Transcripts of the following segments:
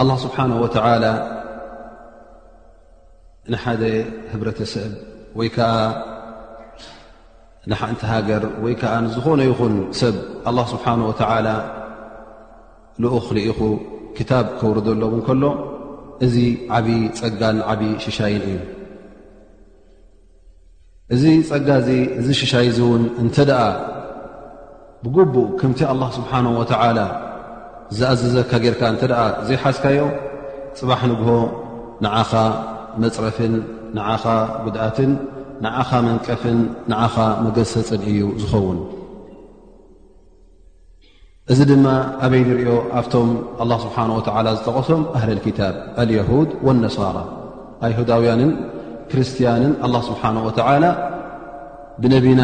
ኣላ ስብሓን ወተላ ንሓደ ህብረተሰብ ወይ ከዓ ንሓንቲ ሃገር ወይ ከዓ ንዝኾነ ይኹን ሰብ ኣላ ስብሓን ወተላ ልኡኽ ልኢኹ ክታብ ከውርደሎም እንከሎ እዚ ዓብዪ ፀጋን ዓብዪ ሽሻይን እዩ እዚ ጸጋ እዚ እዚ ሽሻይ እዚ እውን እንተ ደኣ ብግቡእ ከምቲ ኣላ ስብሓን ወተዓላ ዝኣዘዘካ ጌርካ እንተ ደኣ ዘይሓዝካዮ ጽባሕ ንግሆ ንዓኻ መጽረፍን ንዓኻ ጉድኣትን ንዓኻ መንቀፍን ንዓኻ መገሰጽን እዩ ዝኸውን እዚ ድማ ኣበይ ንሪኦ ኣብቶም ኣላ ስብሓን ወተዓላ ዝጠቐሶም ኣህለል ክታብ ኣልየሁድ ወነሳራ ኣይሁዳውያንን ክርስትያንን ኣላ ስብሓን ወተዓላ ብነቢና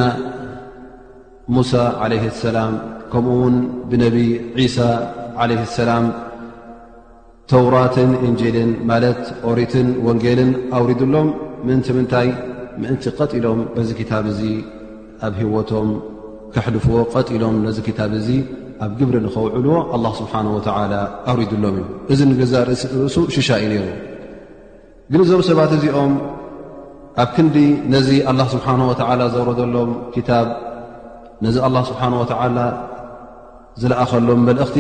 ሙሳ ዓለይ ሰላም ከምኡ ውን ብነቢ ዒሳ ዓለይ ሰላም ተውራትን እንጅልን ማለት ኦሪትን ወንጌልን ኣውሪድሎም ምእንቲ ምንታይ ምእንቲ ቀጢሎም በዚ ክታብ እዚ ኣብ ህወቶም ከሕልፍዎ ቀጢሎም ነዚ ክታብ እዚ ኣብ ግብሪ ንኸውዕልዎ ኣላ ስብሓን ወተላ ኣውሪድሎም እዩ እዚ ንገዛ ርእሱ ሽሻ እዩ ነይሩ ግን እዞም ሰባት እዚኦም ኣብ ክንዲ ነዚ ኣላ ስብሓን ወተላ ዘውረደሎም ክታብ ነዚ ኣላ ስብሓን ወተላ ዝለኣኸሎም መልእኽቲ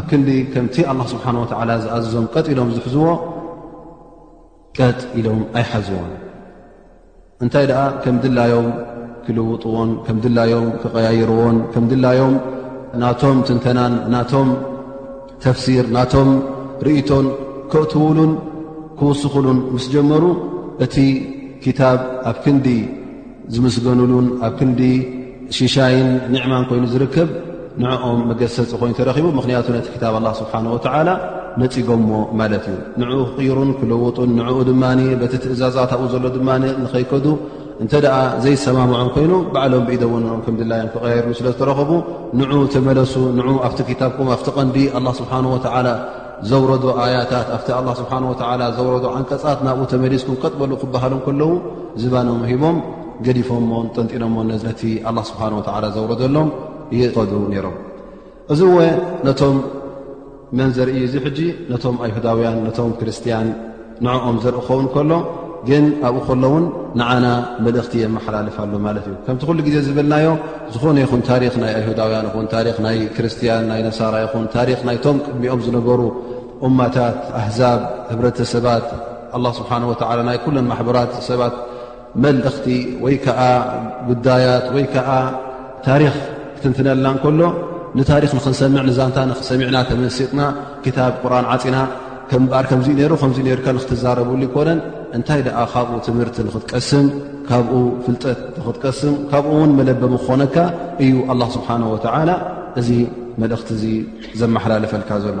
ኣብ ክንዲ ከምቲ ኣላ ስብሓን ወተዓላ ዝኣዝዞም ቀጥ ኢሎም ዝሕዝዎ ቀጥ ኢሎም ኣይሓዝዎን እንታይ ደኣ ከም ድላዮም ክልውጥዎን ከም ድላዮም ክቀያይርዎን ከም ድላዮም ናቶም ትንተናን ናቶም ተፍሲር ናቶም ርእቶን ከእትውሉን ክውስኽሉን ምስ ጀመሩ እቲ ክታብ ኣብ ክንዲ ዝምስገኑሉን ኣብ ክንዲ ሽሻይን ኒዕማን ኮይኑ ዝርከብ ንዕኦም መገሰፂ ኮይኑ ተረኪቡ ምክንያቱ ነቲ ክታብ ላ ስብሓን ወተዓላ ነፂጎሞ ማለት እዩ ንዕኡ ክቅይሩን ክለውጡን ንዕኡ ድማ በቲ ትእዛዛት ኣብኡ ዘሎ ድማ ንከይከዱ እንተ ደኣ ዘይሰማምዖም ኮይኑ ባዕሎም ብኢደውንኦም ከምድላዮም ክቀየርሉ ስለ ዝተረከቡ ንዑ ተመለሱ ንዑ ኣብቲ ክታብኩም ኣብቲ ቀንዲ ኣላ ስብሓን ወተዓላ ዘውረዶ ኣያታት ኣብቲ ኣላ ስብሓን ወተዓላ ዘውረዶ ዓንቀፃት ናብኡ ተመሊስኩም ቀጥበሉ ክበሃሎም ከለዉ ዝባኖም ሂቦም ገዲፎሞን ጠንጢኖሞ ነቲ ኣላ ስብሓን ወተዓላ ዘውረደሎም ይኸዱ ነይሮም እዚ እወ ነቶም መን ዘርኢ እዚ ሕጂ ነቶም ኣይሁዳውያን ነቶም ክርስትያን ንዕኦም ዘርኢ ክኸውን ከሎ ግን ኣብኡ ከሎ ውን ንዓና መልእኽቲ የመሓላልፍ ኣሎ ማለት እዩ ከምቲ ኩሉ ግዜ ዝብልናዮ ዝኾነ ይኹን ታሪክ ናይ ኣይሁዳውያን ይኹን ታሪክ ናይ ክርስትያን ናይ ነሳራ ይኹን ታሪክ ናይቶም ቅድሚኦም ዝነበሩ እማታት ኣህዛብ ህብረተሰባት ኣላ ስብሓን ወላ ናይ ኩለን ማሕበራት ሰባት መልእኽቲ ወይ ከዓ ጉዳያት ወይ ከዓ ታሪኽ ክትንትነልና እንከሎ ንታሪክ ንክንሰምዕ ንዛንታ ንክሰሚዕና ተመሲጥና ክታብ ቁርን ዓፂና ከምበኣር ከምዚ ነሩ ከምዚ ሩካ ንክትዛረብሉ ይኮነን እንታይ ደኣ ካብኡ ትምህርቲ ንክትቀስም ካብኡ ፍልጠት ንክትቀስም ካብኡ እውን መለበሚ ክኾነካ እዩ ኣላ ስብሓን ወተላ እዚ መልእኽቲ እዚ ዘመሓላለፈልካ ዘሎ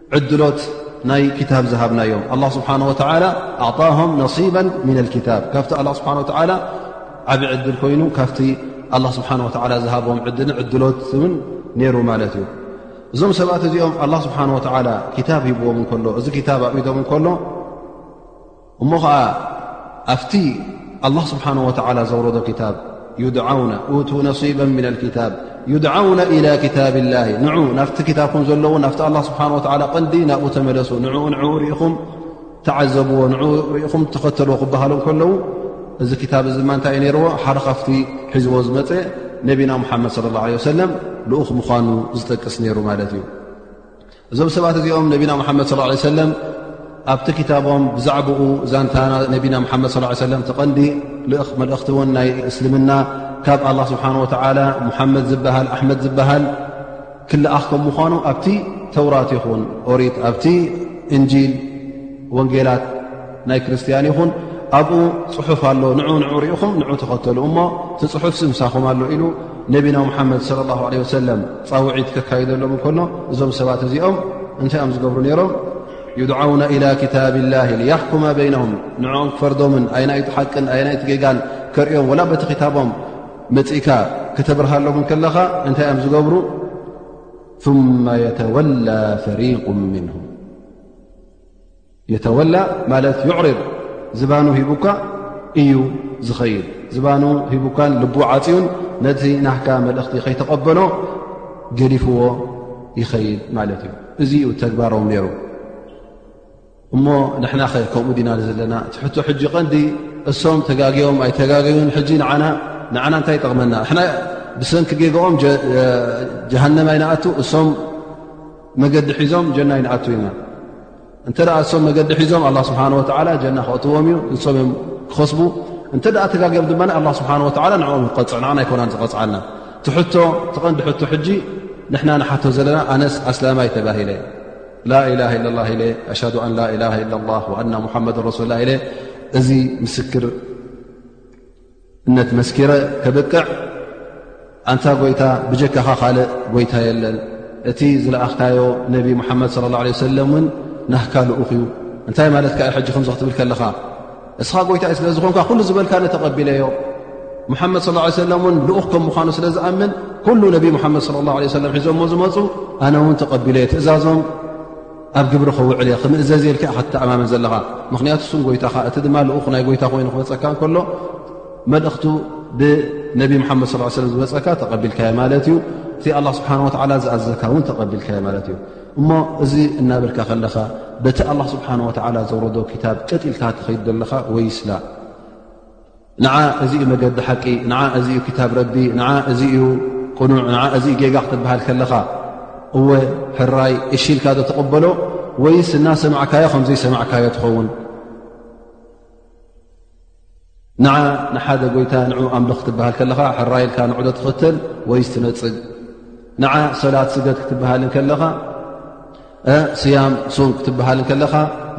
ዕድሎት ናይ ክታብ ዝሃብናዮም ኣላ ስብሓን ወተላ ኣዕጣም ነሲባ ምና ክታብ ካብቲ ኣላ ስብሓን ወተላ ዓብ ዕድል ኮይኑ ካብቲ ኣላ ስብሓን ወተላ ዝሃቦም ዕድል ዕድሎት እውን ነይሩ ማለት እዩ እዞም ሰባት እዚኦም ኣላ ስብሓን ወተላ ክታብ ሂብዎም እንከሎ እዚ ክታብ ኣብ ኢዶም እንከሎ እሞ ኸዓ ኣብቲ ኣላህ ስብሓን ወተላ ዘውረዶ ክታብ ዩድዓውና ኡቱ ነሲባ ምና ክታብ ዩድዓውና ኢላ ክታብ ላህ ንዑ ናብቲ ክታብኩም ዘለዎ ናብቲ ኣላ ስብሓን ወላ ቐንዲ ናብኡ ተመለሱ ንኡ ንኡ ርኢኹም ተዓዘብዎ ንኡ ርኢኹም ተኸተልዎ ክበሃሉ ከለዉ እዚ ክታብ እዚ ድማ እንታይ እዩ ነይርዎ ሓደ ካፍቲ ሒዝዎ ዝመፀ ነቢና ሙሓመድ ለ ላ ለ ወሰለም ልኡኽ ምዃኑ ዝጠቅስ ነይሩ ማለት እዩ እዞም ሰባት እዚኦም ነቢና ሓመድ ص ه ሰለም ኣብቲ ክታቦም ብዛዕባኡ ዛንታ ነቢና ሓመድ ص ሰለ ተቐንዲ መልእኽቲ እውን ናይ እስልምና ካብ ኣላ ስብሓን ወተላ ሙሓመድ ዝበሃል ኣሕመድ ዝበሃል ክልኣኽ ከም ምኳኑ ኣብቲ ተውራት ይኹን ኦሪት ኣብቲ እንጂል ወንጌላት ናይ ክርስትያን ይኹን ኣብኡ ፅሑፍ ኣሎ ን ን ርኢኹም ን ተኸተሉ እሞ እቲ ፅሑፍ ስምሳኹም ኣሎ ኢሉ ነቢና ሙሓመድ ለ ላ ለ ወሰለም ፃውዒት ከካይደሎም እከሎ እዞም ሰባት እዚኦም እንታይ እዮም ዝገብሩ ነይሮም ይድዓውና ኢላ ክታብ ላ ያሕኩማ በይናም ንኦም ክፈርዶምን ኣይናይቲ ሓቅን ኣይናይቲ ጌጋን ከርእዮም ወላ በቲ ክታቦም መፅእካ ከተብርሃሎም ከለኻ እንታይ እዮም ዝገብሩ ثመ የተወላ ፈሪق ምንሁም የተወላ ማለት ይዕርብ ዝባኑ ሂቡካ እዩ ዝኸይድ ዝባኑ ሂቡካን ልቡ ዓፅኡን ነቲ ናህካ መልእኽቲ ከይተቐበሎ ገዲፍዎ ይኸይድ ማለት እዩ እዚ ዩ ተግባሮም ነይሩ እሞ ንሕና ኸ ከምኡ ዲና ዘለና እቲ ሕቶ ሕጂ ቐንዲ እሶም ተጋግዮም ኣይተጋገዩን ሕጂ ንና ንዓና እንታይ ይጠቕመና ሕና ብሰንኪ ጌጋኦም ጀሃነም ኣይንኣቱ እሶም መገዲ ሒዞም ጀና ኣይንኣቱ ኢና እንተ እሶም መገዲ ሒዞም ኣላ ስብሓን ወላ ጀና ክእትዎም እዩ ንሶም እዮም ክኸስቡ እንተ ተጋጊም ድማ ኣላ ስብሓን ወላ ንኦም ክቐፅዕ ንና ኣይኮናን ዝቐፅዓና ትሕቶ ትቐንዲ ሕቶ ሕጂ ንሕና ንሓቶ ዘለና ኣነስ ኣስላማይ ተባሂለ ላላ ላ ኢለ ኣሽዱ ኣን ላላ ላ ኣና ሙሓመድ ረሱሉላ ኢለ እዚ ምስክር እነት መስኪረ ከብቅዕ ኣንታ ጎይታ ብጀካኻ ካልእ ጎይታ የለን እቲ ዝለኣኽካዮ ነቢ ሙሓመድ ለ ላ ሰለም እውን ናካ ልኡኽ እዩ እንታይ ማለት ከ ሕጂ ከምዚ ክትብል ከለኻ እስኻ ጎይታ ዩ ስለ ዝኾንካ ኩሉ ዝበልካ ተቐቢለዮ ሙሓመድ ስ ሰለም እውን ልኡኽ ከም ምዃኑ ስለ ዝኣምን ኩሉ ነቢ ሙሓመድ ለ ላ ሰለም ሒዞሞ ዝመፁ ኣነ እውን ተቐቢለዮ ትእዛዞም ኣብ ግብሪ ክውዕል እየ ክምእዘዝ እየ ኢልካ ኢኻ ትተኣማመን ዘለኻ ምኽንያቱ ስም ጎይታኻ እቲ ድማ ልኡኽ ናይ ጎይታ ኮይኑ ክመፀካ እንከሎ መልእኽቱ ብነቢ ሙሓመድ ስ ሰለም ዝመፀካ ተቐቢልካዮ ማለት እዩ እቲ ኣላ ስብሓን ወላ ዝኣዘካ እውን ተቐቢልካዮ ማለት እዩ እሞ እዚ እናበልካ ከለኻ በቲ ኣላ ስብሓን ወላ ዘውረዶ ክታብ ቀጢልካ ትኸይድ ዘለኻ ወይስላ ንዓ እዚ እዩ መገዲ ሓቂ ን እዚ እዩ ክታብ ረቢ ን እዚ እዩ ቅኑዕ ን እዚ ዩ ጌጋ ክትበሃል ከለኻ እወ ሕራይ እሺኢልካ ዶ ተቕበሎ ወይስ እናሰማዕካዮ ከም ዘይሰማዕካዮ ትኸውን ን ንሓደ ጎይታ ን ኣምልኽ ክትበሃል ከለኻ ሕራይ ኢልካ ንዕዶ ትኽተል ወይስ ትነፅግ ን ሰላት ስገድ ክትበሃል ከለኻ ስያም ሱም ክትበሃል ከለኻ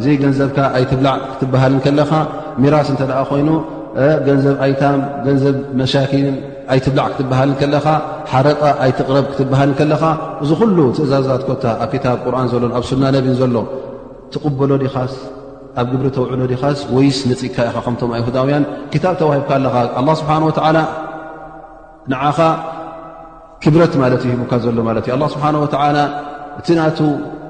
ዘይገንዘብካ ኣይትብላዕ ክትበሃል ከለኻ ሚራስ እተ ኮይኑ ገንዘብ ኣይታም ገንዘብ መሻኪን ኣይትብላዕ ክትበሃል ከለኻ ሓረጣ ኣይትቕረብ ክትበሃል ከለኻ እዚ ኩሉ ትእዛዛት ኮታ ኣብ ክታብ ቁርን ዘሎን ኣብ ሱና ነቢን ዘሎ ትቕበሎ ዲኻስ ኣብ ግብሪ ተውዕሎ ዲኻስ ወይስ ንፅካ ኢኻ ከምቶም ኣይሁዳውያን ክታብ ተዋሂብካ ኣለኻ ስብሓ ንዓኻ ክብረት ማለት እዩ ሂቡካ ዘሎ ማለት እዩ ኣላ ስብሓን ወተዓላ እቲ ናቱ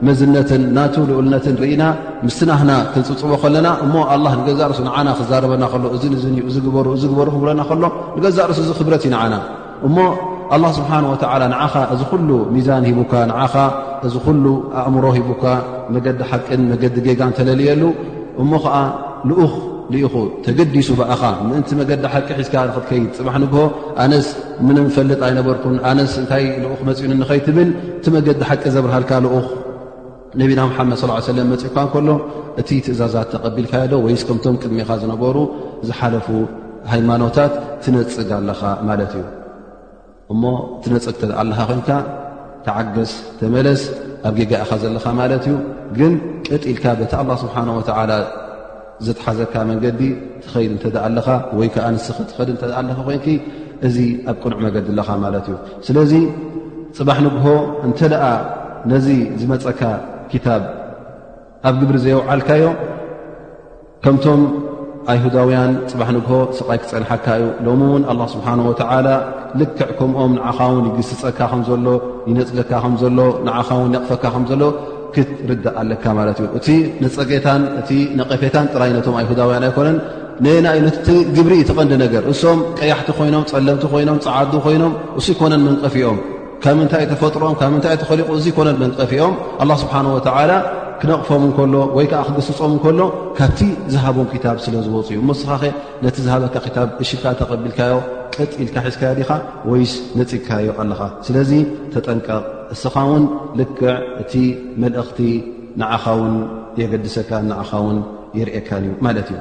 መዝነትን ናቱ ልኡልነትን ርኢና ምስናህና ክንፅፅቦ ከለና እሞ ኣላ ንገዛእ ርእሱ ንዓና ክዛረበና ከሎ እዚ ንዝ ዩ እዚ ግበሩ እዚ ግበሩ ክብለና ከሎ ንገዛእ ርእሱ እዚ ክብረት እዩ ንዓና እሞ ኣላ ስብሓን ወተዓላ ንዓኻ እዚ ኩሉ ሚዛን ሂቡካ ንዓኻ እዚ ኩሉ ኣእምሮ ሂቡካ መገዲ ሓቅን መገዲ ጌጋን ተለልየሉ እሞ ከዓ ልኡኽ ልኢኹ ተገዲሱ ብኣኻ ምእንቲ መገዲ ሓቂ ሒዝካ ንክትከይድ ፅባሕ ንግሆ ኣነስ ምንም ፈልጥ ኣይነበርኩን ኣነስ እንታይ ልኡኽ መፅኡኒ ንኸይትብል እቲ መገዲ ሓቂ ዘብርሃልካ ልኡኽ ነቢና ሓመድ ስ ሰለ መፅኡካ ከሎ እቲ ትእዛዛት ተቐቢልካዮ ዶ ወይስ ከምቶም ቅድሚኻ ዝነበሩ ዝሓለፉ ሃይማኖታት ትነፅግ ኣለኻ ማለት እዩ እሞ ትነፅግ ተ ኣለኻ ኮንካ ተዓገስ ተመለስ ኣብ ጌጋ እኻ ዘለኻ ማለት እዩ ግን ቀጢልካ በቲ ኣላ ስብሓን ወተላ ዘትሓዘካ መንገዲ ትኸይድ እንተ ኣለኻ ወይ ከዓ ንስኺ ትኸድ እተ ኣለኻ ኮይን እዚ ኣብ ቅኑዕ መገዲ ኣለኻ ማለት እዩ ስለዚ ፅባሕ ንግሆ እንተ ደኣ ነዚ ዝመፀካ ክታብ ኣብ ግብሪ ዘየውዓልካዮ ከምቶም ኣይሁዳውያን ፅባሕ ንግሆ ስቓይ ክፀንሓካ እዩ ሎሚ እውን ኣላ ስብሓን ወተዓላ ልክዕ ከምኦም ንዓኻ ውን ይግስፀካ ከም ዘሎ ይነፅገካ ከም ዘሎ ንዓኻ ውን የቕፈካ ከም ዘሎ ክትርዳእ ኣለካ ማለት እዩ እቲ ነፀጌታን እቲ ነቐፌታን ጥራይ ነቶም ኣይሁዳውያን ኣይኮነን ንናይ ነቲ ግብሪ ተቐንዲ ነገር እሶም ቀያሕቲ ኮይኖም ፀለምቲ ኮይኖም ፀዓዱ ኮይኖም እሱ ይኮነን መንቀፊኦም ካብ ምንታይ ተፈጥሮም ካብ ምንታይ ተኸሊቑ እዚ ኮነ መንጠፊኦም ኣላ ስብሓን ወተዓላ ክነቕፎም እንከሎ ወይ ከዓ ክግስፆም እንከሎ ካብቲ ዝሃቦም ክታብ ስለ ዝወፅ እዩ እሞስኻኸ ነቲ ዝሃበካ ክታብ እሽካ ተቐቢልካዮ ቀጥ ኢልካ ሒዝካዮ ዲኻ ወይስ ነፅግካዮ ኣለኻ ስለዚ ተጠንቀቕ እስኻ ውን ልክዕ እቲ መልእኽቲ ንዓኻ ውን የገድሰካን ንዓኻ ውን የርእካን እዩ ማለት እዩ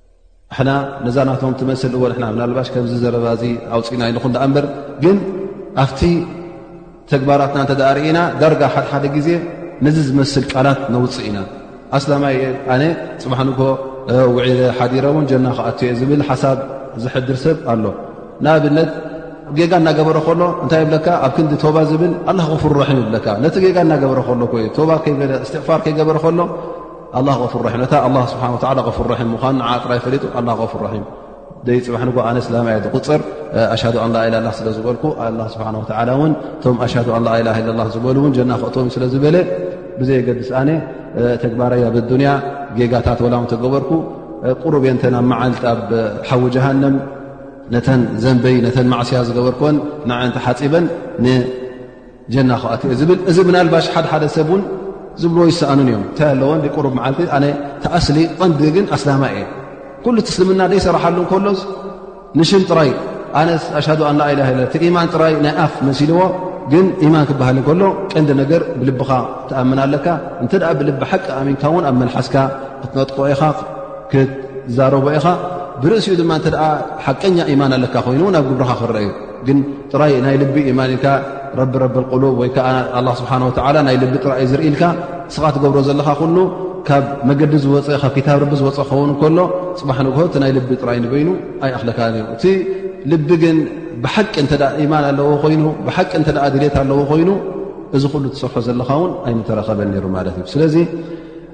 ንሕና ነዛ ናቶም ትመስል እዎ ንና ምናልባሽ ከምዚ ዘረባ እዚ ኣውፅእና ይንኹን ዳኣ እምበር ግን ኣብቲ ተግባራትና እንተ ርእና ዳርጋ ሓደሓደ ግዜ ነዚ ዝመስል ቃላት ነውፅእ ኢና ኣስላማይ ኣነ ፅባሕ ንግሆ ውዒለ ሓዲረ እውን ጀና ክኣት እየ ዝብል ሓሳብ ዝሕድር ሰብ ኣሎ ንኣብነት ጌጋ እናገበረ ከሎ እንታይ ብለካ ኣብ ክንዲ ቶባ ዝብል ኣላ ክፍሩርሒም ይብለካ ነቲ ጌጋ እናገበረ ከሎ ኮዩ ቶባ ስትዕፋር ከይገበረ ከሎ ኣላ غፉር ራሒም ነታ ኣላ ስብሓ ወላ غፉር ራሒም ምኳኑ ንዓ ጥራይ ፈሊጡ ኣላ غፉር ራሒም ደይ ፅባሕ ንጎ ኣነ ስላማ እየ ዝቁፅር ኣሽዱ ኣን ላኢላ ላ ስለ ዝበልኩ ኣላ ስብሓ ወላ እውን እቶም ኣሽዱ ኣን ላኢላ ላ ዝበሉ እውን ጀና ክእትዎም ስለ ዝበለ ብዘየገድስ ኣነ ተግባራይ ኣብ ኣዱንያ ጌጋታት ወላ ውን ተገበርኩ ቁሩብ እየ ንተን ኣብ መዓልት ኣብ ሓዊ ጀሃንም ነተን ዘንበይ ነተን ማዕስያ ዝገበርክወን ንዓንቲ ሓፂበን ጀና ክኣት እየ ዝብል እዚ ምናልባሽ ሓደሓደ ሰብ እውን ዝብልዎ ይሰኣኑን እዮም እንታይ ኣለዎ ቁሩብ መዓልቲ ኣነ ተኣስሊ ቐንዲ ግን ኣስላማ እየ ኩሉ እቲ እስልምና ደይሰራሓሉ ከሎ ንሽም ጥራይ ኣነ ኣሽዱ ኣላ ኢላ እቲ ኢማን ጥራይ ናይ ኣፍ መሲልዎ ግን ኢማን ክበሃል ከሎ ቀንዲ ነገር ብልብኻ ትኣምን ኣለካ እንተ ብልቢ ሓቂ ኣሚንካ እውን ኣብ መልሓስካ ክትነጥቆ ኢኻ ክትዛረቦ ኢኻ ብርእሲኡ ድማ እተ ሓቀኛ ኢማን ኣለካ ኮይኑእውን ኣብ ግብርኻ ክረአዩ ግን ጥራይ ናይ ልቢ ኢማን ኢልካ ረቢ ረቢ ቁሉብ ወይ ከዓ ኣላ ስብሓን ወተላ ናይ ልቢ ጥራይ እዩ ዝርኢ ኢልካ ንስኻ ትገብሮ ዘለኻ ኩሉ ካብ መገዲ ዝወፀ ካብ ክታብ ረቢ ዝወፀ ክኸውን ከሎ ፅባሕ ንግሆ እቲ ናይ ልቢ ጥራይ ንበይኑ ኣይኣኽለካን እዩ እቲ ልቢ ግን ብሓቂ እተ ኢማን ኣለዎ ኮይኑ ብሓቂ እተ ድሌት ኣለዎ ኮይኑ እዚ ኩሉ ትሰርሖ ዘለኻ እውን ኣይምተረኸበን ነይሩ ማለት እዩ ስለዚ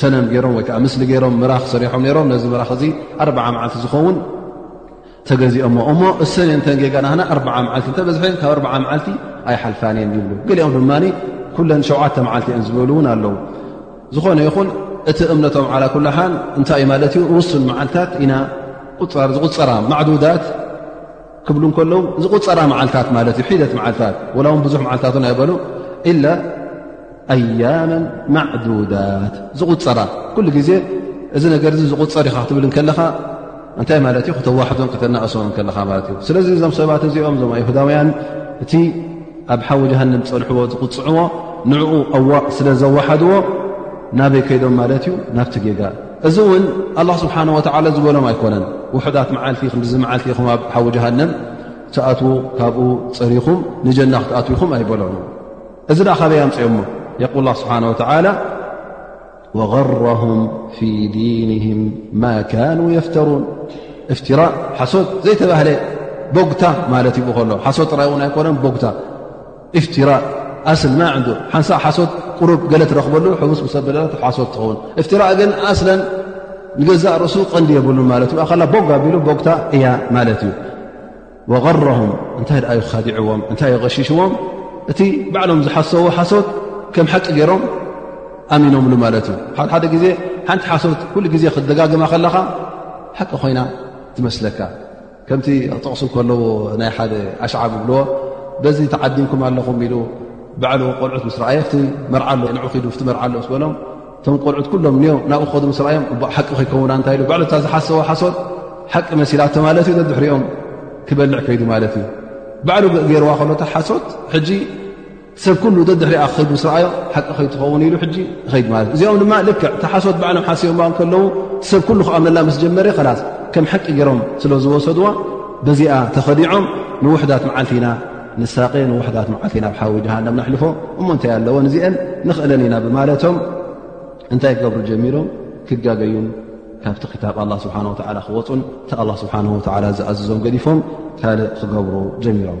ሰነም ገይሮም ወይ ከዓ ምስሊ ገይሮም ምራኽ ሰሪሖም ነይሮም ነዚ ምራኽ እዚ ኣርዓ መዓልቲ ዝኸውን ተገዚኦሞ እሞ እሰን እንተ ጌጋ ናህና ኣር መዓልቲ እተበዝሐ ካብ ኣር መዓልቲ ኣይሓልፋን እየን ይብሉ ገሊኦም ድማ ኩለን ሸተ መዓልቲ እየን ዝበሉ እውን ኣለዉ ዝኾነ ይኹን እቲ እምነቶም ዓላ ኩላሓን እንታይ እዩ ማለት እዩ ውሱን መዓልትታት ኢና ዝቁፀራ ማዕዱዳት ክብሉ ከለዉ ዝቁፀራ መዓልታት ማለት እዩ ሒደት መዓልታት ወላ ውን ብዙሕ መዓልታት ን ኣይበሉ ኢላ ኣያመ ማዕዱዳት ዝቁፀራ ኩሉ ግዜ እዚ ነገር ዚ ዝቁፀር ኢኻ ክትብል ከለኻ እንታይ ማለት እዩ ክተዋሕዶን ከተናእሶን ከለኻ ማለት እዩ ስለዚ እዞም ሰባት እዚኦም እዞም ኣይሁዳውያን እቲ ኣብ ሓዊ ጃሃንም ፀንሕዎ ዝቁፅዕዎ ንዕኡ ኣዋ ስለ ዘዋሓድዎ ናበይ ከይዶም ማለት እዩ ናብቲ ጌጋ እዚ እውን ኣላ ስብሓን ወተዓላ ዝበሎም ኣይኮነን ውሑዳት መዓልቲ ክምዚ መዓልቲ ኢኹም ኣብ ሓዊ ጀሃንም ትኣትዉ ካብኡ ፀሪኹም ንጀና ክትኣት ኢኹም ኣይበሎም እዚ ዳኣ ካበይ ኣምፅኦሞ የቁል ላ ስብሓን ወተዓላ ወغረሁም ፊ ዲንህም ማ ካኑ የፍተሩን እፍትራ ሓሶት ዘይተባህለ ቦግታ ማለት ይብ ከሎ ሓሶት ጥራይ እውን ኣይኮነን ቦግታ እፍትራእ ኣስል ማ ዕንዱ ሓንሳእ ሓሶት ቅሩብ ገለ ትረኽበሉ ሕቡስ ምስ ኣበለ ሓሶት ትኸውን እፍትራእ ግን ኣስለን ንገዛእ ርእሱ ቀንዲ የብሉ ማለት እዩ ኣኸላ ቦግ ኣቢሉ ቦግታ እያ ማለት እዩ ወغረሁም እንታይ ደኣ ይኻዲዕዎም እንታይ ይቐሽሽዎም እቲ ባዕሎም ዝሓሰዎ ሓሶት ከም ሓቂ ገይሮም ኣሚኖምሉ ማለት እዩ ሓደ ሓደ ግዜ ሓንቲ ሓሶት ኩሉ ግዜ ክትደጋግማ ከለኻ ሓቂ ኮይና ትመስለካ ከምቲ ክጠቕሱ ከለዎ ናይ ሓደ ኣሽዓብ ብልዎ በዚ ተዓዲምኩም ኣለኹም ኢሉ ባዕሉ ቆልዑት ምስ ረኣየ ቲ መርዓ ኣሎ ንዑ ኪዱ ቲ መርዓ ኣሎ ስ በሎም እቶም ቆልዑት ኩሎም ኒዮ ናብኡ ክኸዱ ምስ ረኣዮም እባእ ሓቂ ከይከውና እንታይ ኢሉ ባዕሉ እታ ዝሓሰቦ ሓሶት ሓቂ መሲላቶ ማለት እዩ ነድሕሪኦም ክበልዕ ከይዱ ማለት እዩ ባዕሉ ገይርዋ ከሎታ ሓሶት ሕጂ ሰብ ኩሉ ደድሕሪኣ ክኸይድ ምስ ረኣዮ ሓቂ ከይትኸውን ኢሉ ሕጂ ይኸይድ ማለት እዚኦም ድማ ልክዕ ተሓሶት ባዕሎም ሓሲቦማ ከለዉ ሰብ ኩሉ ክኣምነላ ምስ ጀመረ ከላስ ከም ሓቂ ገይሮም ስለ ዝወሰድዋ በዚኣ ተኸዲዖም ንውሕዳት መዓልቲ ኢና ንሳቀ ንውሕዳት መዓልቲ ናብ ሓዊ ጀሃንዳም ነሕልፎ እሞ እንታይ ኣለዎን እዚአን ንኽእለን ኢና ብማለቶም እንታይ ክገብሩ ጀሚሮም ክጋገዩን ካብቲ ክታብ ኣላ ስብሓን ወተዓላ ክወፁን እቲ ኣላ ስብሓን ወተዓላ ዝኣዝዞም ገዲፎም ካልእ ክገብሩ ጀሚሮም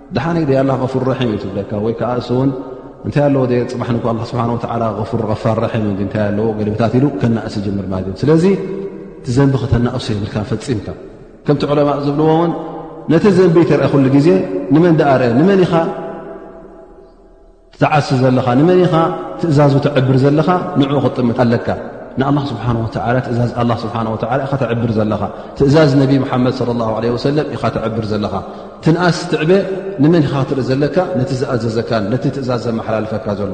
ደሓነይ ደ ኣላ غፍር ራሒም እዩ ትብለካ ወይ ከዓ እሱ እውን እንታይ ኣለዎ ደ ፅባሕ ን ላ ስብሓ ፍር غፋር ራሒም እንታይ ኣለዎ ገለብታት ኢሉ ከናእስ ይጀምር ማለት እዩ ስለዚ እቲ ዘንቢ ክተናእሶ የብልካ ፈፂምካ ከምቲ ዑለማእ ዝብልዎ እውን ነቲ ዘንቢ ተርአ ኩሉ ግዜ ንመን ደኣ ርአ ንመን ኢኻ ትዓሲ ዘለኻ ንመን ኢኻ ትእዛዙ ተዕብር ዘለኻ ንዕኡ ክጥምት ኣለካ ንኣላ ስብሓን ወላ ትእዛዝ ኣ ስብሓ ወ ኢኻ ተዕብር ዘለኻ ትእዛዝ ነቢ ሙሓመድ ለ ላ ለ ወሰለም ኢኻ ተዕብር ዘለኻ ትንኣስ ትዕበ ንመን ኢኻ ክትርኢ ዘለካ ነቲ ዝኣዘዘካን ነቲ ትእዛዝ ዘመሓላልፈካ ዘሎ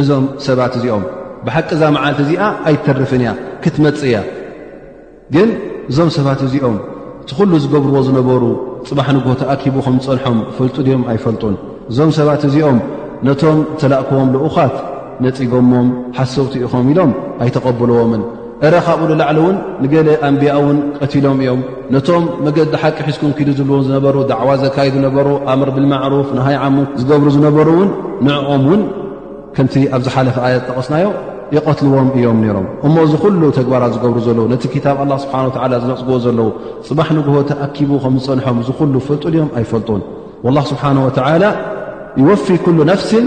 እዞም ሰባት እዚኦም ብሓቂ እዛ መዓልቲ እዚኣ ኣይትተርፍን እያ ክትመፅእ እያ ግን እዞም ሰባት እዚኦም እቲ ኩሉ ዝገብርዎ ዝነበሩ ፅባሕ ንግሆ ተኣኪቡ ከም ዝፀንሖም ፈልጡ ድኦም ኣይፈልጡን እዞም ሰባት እዚኦም ነቶም ተላእክዎም ልኡኻት ነፂጎሞም ሓሰውቲ ኢኹም ኢሎም ኣይተቐብልዎምን እረ ካብኡ ንላዕሊ እውን ንገለ ኣንቢያ እውን ቀቲሎም እዮም ነቶም መገዲ ሓቂ ሒዝኩም ክዱ ዝብልዎ ዝነበሩ ዳዕዋ ዘካይዱ ነበሩ ኣምር ብልማዕሩፍ ንሃይ ዓሙ ዝገብሩ ዝነበሩ እውን ንዕኦም እውን ከምቲ ኣብ ዝሓለፈ ኣያ ዝጠቐስናዮ ይቐትልዎም እዮም ነይሮም እሞ እዚ ኩሉ ተግባራት ዝገብሩ ዘለዉ ነቲ ክታብ ኣላ ስብሓን ወላ ዝነፅግዎ ዘለዉ ፅባሕ ንግሆ ተኣኪቡ ከም ዝፀንሖም እዚ ኩሉ ፈልጡ ድዮም ኣይፈልጡን ወላ ስብሓን ወተላ ይወፊ ኩሉ ነፍሲን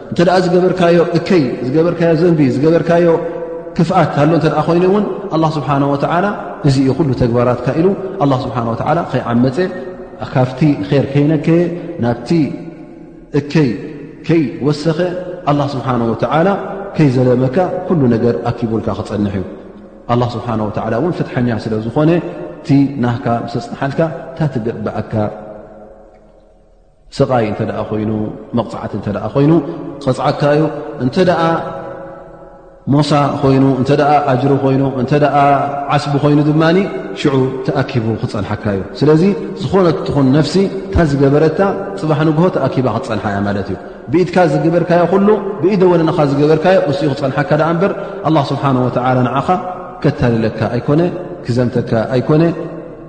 እንተ ደኣ ዝገበርካዮ እከይ ዝገበርካዮ ዘንቢ ዝገበርካዮ ክፍኣት ሃሎ እተ ኮይኑ እውን ኣላ ስብሓን ወተዓላ እዚ ዩ ኩሉ ተግባራትካ ኢሉ ኣላ ስብሓን ወተዓላ ከይዓመፀ ካብቲ ር ከይነከየ ናብቲ እከይ ከይ ወሰኸ ኣላ ስብሓን ወተዓላ ከይዘለመካ ኩሉ ነገር ኣኪቡልካ ክፀንሕ እዩ ኣላ ስብሓን ወተዓላ እውን ፍትሐኛ ስለ ዝኾነ እቲ ናህካ ምስ ተፅንሓልካ እታ ትግበኣካ ስቓይ እንተ ኮይኑ መቕፃዕቲ እተ ኮይኑ ቐፅዓካ እዩ እንተ ሞሳ ኮይኑ እተ ኣጅሪ ኮይኑ እተ ዓስቢ ኮይኑ ድማ ሽዑ ተኣኪቡ ክፀንሓካ እዩ ስለዚ ዝኾነት ትኹን ነፍሲ እታ ዝገበረታ ፅባሕ ንግሆ ተኣኪባ ክትፀንሓ እያ ማለት እዩ ብኢትካ ዝገበርካዮ ኩሉ ብኢደ ወነኻ ዝገበርካዮ ንስ ክፀንሓካ ዳኣ እምበር ኣላ ስብሓን ወተላ ንዓኻ ከታልለካ ኣይኮነ ክዘምተካ ኣይኮነ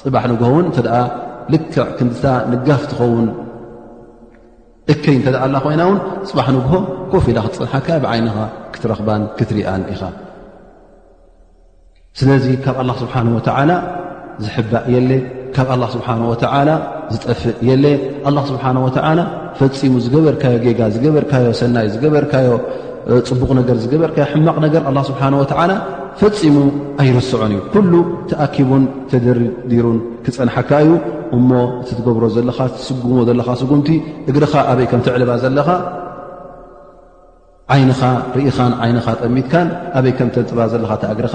ፅባሕ ንግሆ እውን እተ ልክዕ ክንዲታ ንጋፍ ትኸውን እከይ እተ ኣላ ኮይና እውን ፅባሕ ንግሆ ኮፍ ኢላ ክትፅንሓካ ብዓይንኻ ክትረኽባን ክትርኣን ኢኻ ስለዚ ካብ ኣላ ስብሓን ወተዓላ ዝሕባእ የለ ካብ ኣላ ስብሓን ወተዓላ ዝጠፍእ የለ ኣላ ስብሓን ወተዓላ ፈፂሙ ዝገበርካዮ ጌጋ ዝገበርካዮ ሰናይ ዝገበርካዮ ፅቡቕ ነገር ዝገበርከ ሕማቕ ነገር ኣላ ስብሓን ወተዓላ ፈፂሙ ኣይርስዖን እዩ ኩሉ ተኣኪቡን ተደርዲሩን ክፀንሓካ እዩ እሞ እቲ ትገብሮ ዘለኻ ትስጉሞ ዘለኻ ስጉምቲ እግርኻ ኣበይ ከም ትዕልባ ዘለኻ ዓይንኻ ርኢኻን ዓይንኻ ጠሚትካን ኣበይ ከም ተንጥባ ዘለኻ ተእግርኻ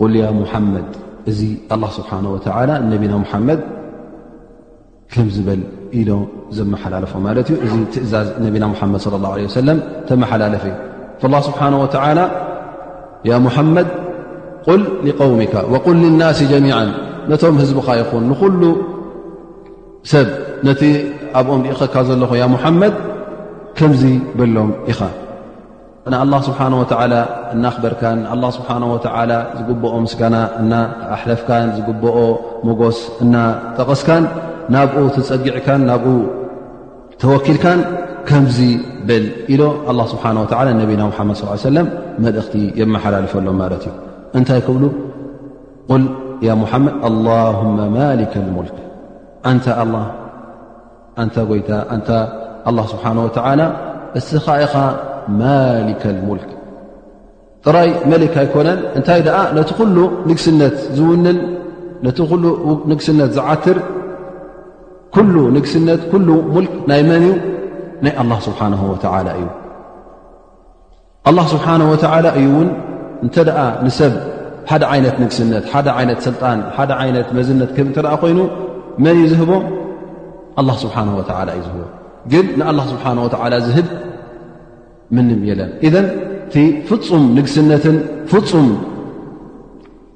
ቁል ያ ሙሓመድ እዚ ኣላ ስብሓን ወተላ ነቢና ሙሓመድ ከም ዝበል ኢሎ ዘመሓላለፎ ማለት እዩ እዚ ትእዛዝ ነቢና ሙሓመድ ለ ላ ለ ሰለም ተመሓላለፈ ላ ስብሓን ወተላ ያ ሙሓመድ ቁል ሊቀውሚካ ወቁል ልናስ ጀሚዓ ነቶም ህዝብኻ ይኹን ንኹሉ ሰብ ነቲ ኣብኦም ልኢኸካ ዘለኹ ያ ሙሓመድ ከምዚ በሎም ኢኻ ንኣላህ ስብሓን ወተዓላ እናኽበርካን ንኣላ ስብሓን ወተዓላ ዝግብኦ ምስጋና እና ኣሕለፍካን ዝግብኦ መጎስ እናጠቐስካን ናብኡ ተፀጊዕካን ናብኡ ተወኪልካን ከምዚ በል ኢሎ ኣላ ስብሓን ወተዓላ ነቢና ሙሓመድ ስ ሰለም መልእኽቲ የመሓላልፈሎም ማለት እዩ እንታይ ክብሉ ቁል ያ ሙሓመድ ኣላሁመ ማሊከ ልሙልክ ኣንታ ኣላ ኣንታ ጎይታ ኣንታ ኣላ ስብሓን ወተዓላ እስኻ ኢኻ ማሊከ ልሙልክ ጥራይ መሊክ ኣይኮነን እንታይ ደኣ ነቲ ኩሉ ንግስነት ዝውንን ነቲ ኩሉ ንግስነት ዝዓትር ኩሉ ንግስነት ኩሉ ሙልክ ናይ መን እዩ ናይ ኣላ ስብሓን ወተዓላ እዩ ኣላህ ስብሓን ወተዓላ እዩ እውን እንተ ደኣ ንሰብ ሓደ ዓይነት ንግስነት ሓደ ዓይነት ስልጣን ሓደ ዓይነት መዝነት ክህብ እንተ ኮይኑ መን እዩ ዝህቦ ኣላ ስብሓን ወተዓላ እዩ ዝህቦ ግን ንኣላ ስብሓን ወተዓላ ዝህብ ምንም የለን እዘን እቲ ፍፁም ንግስነትን ፍፁም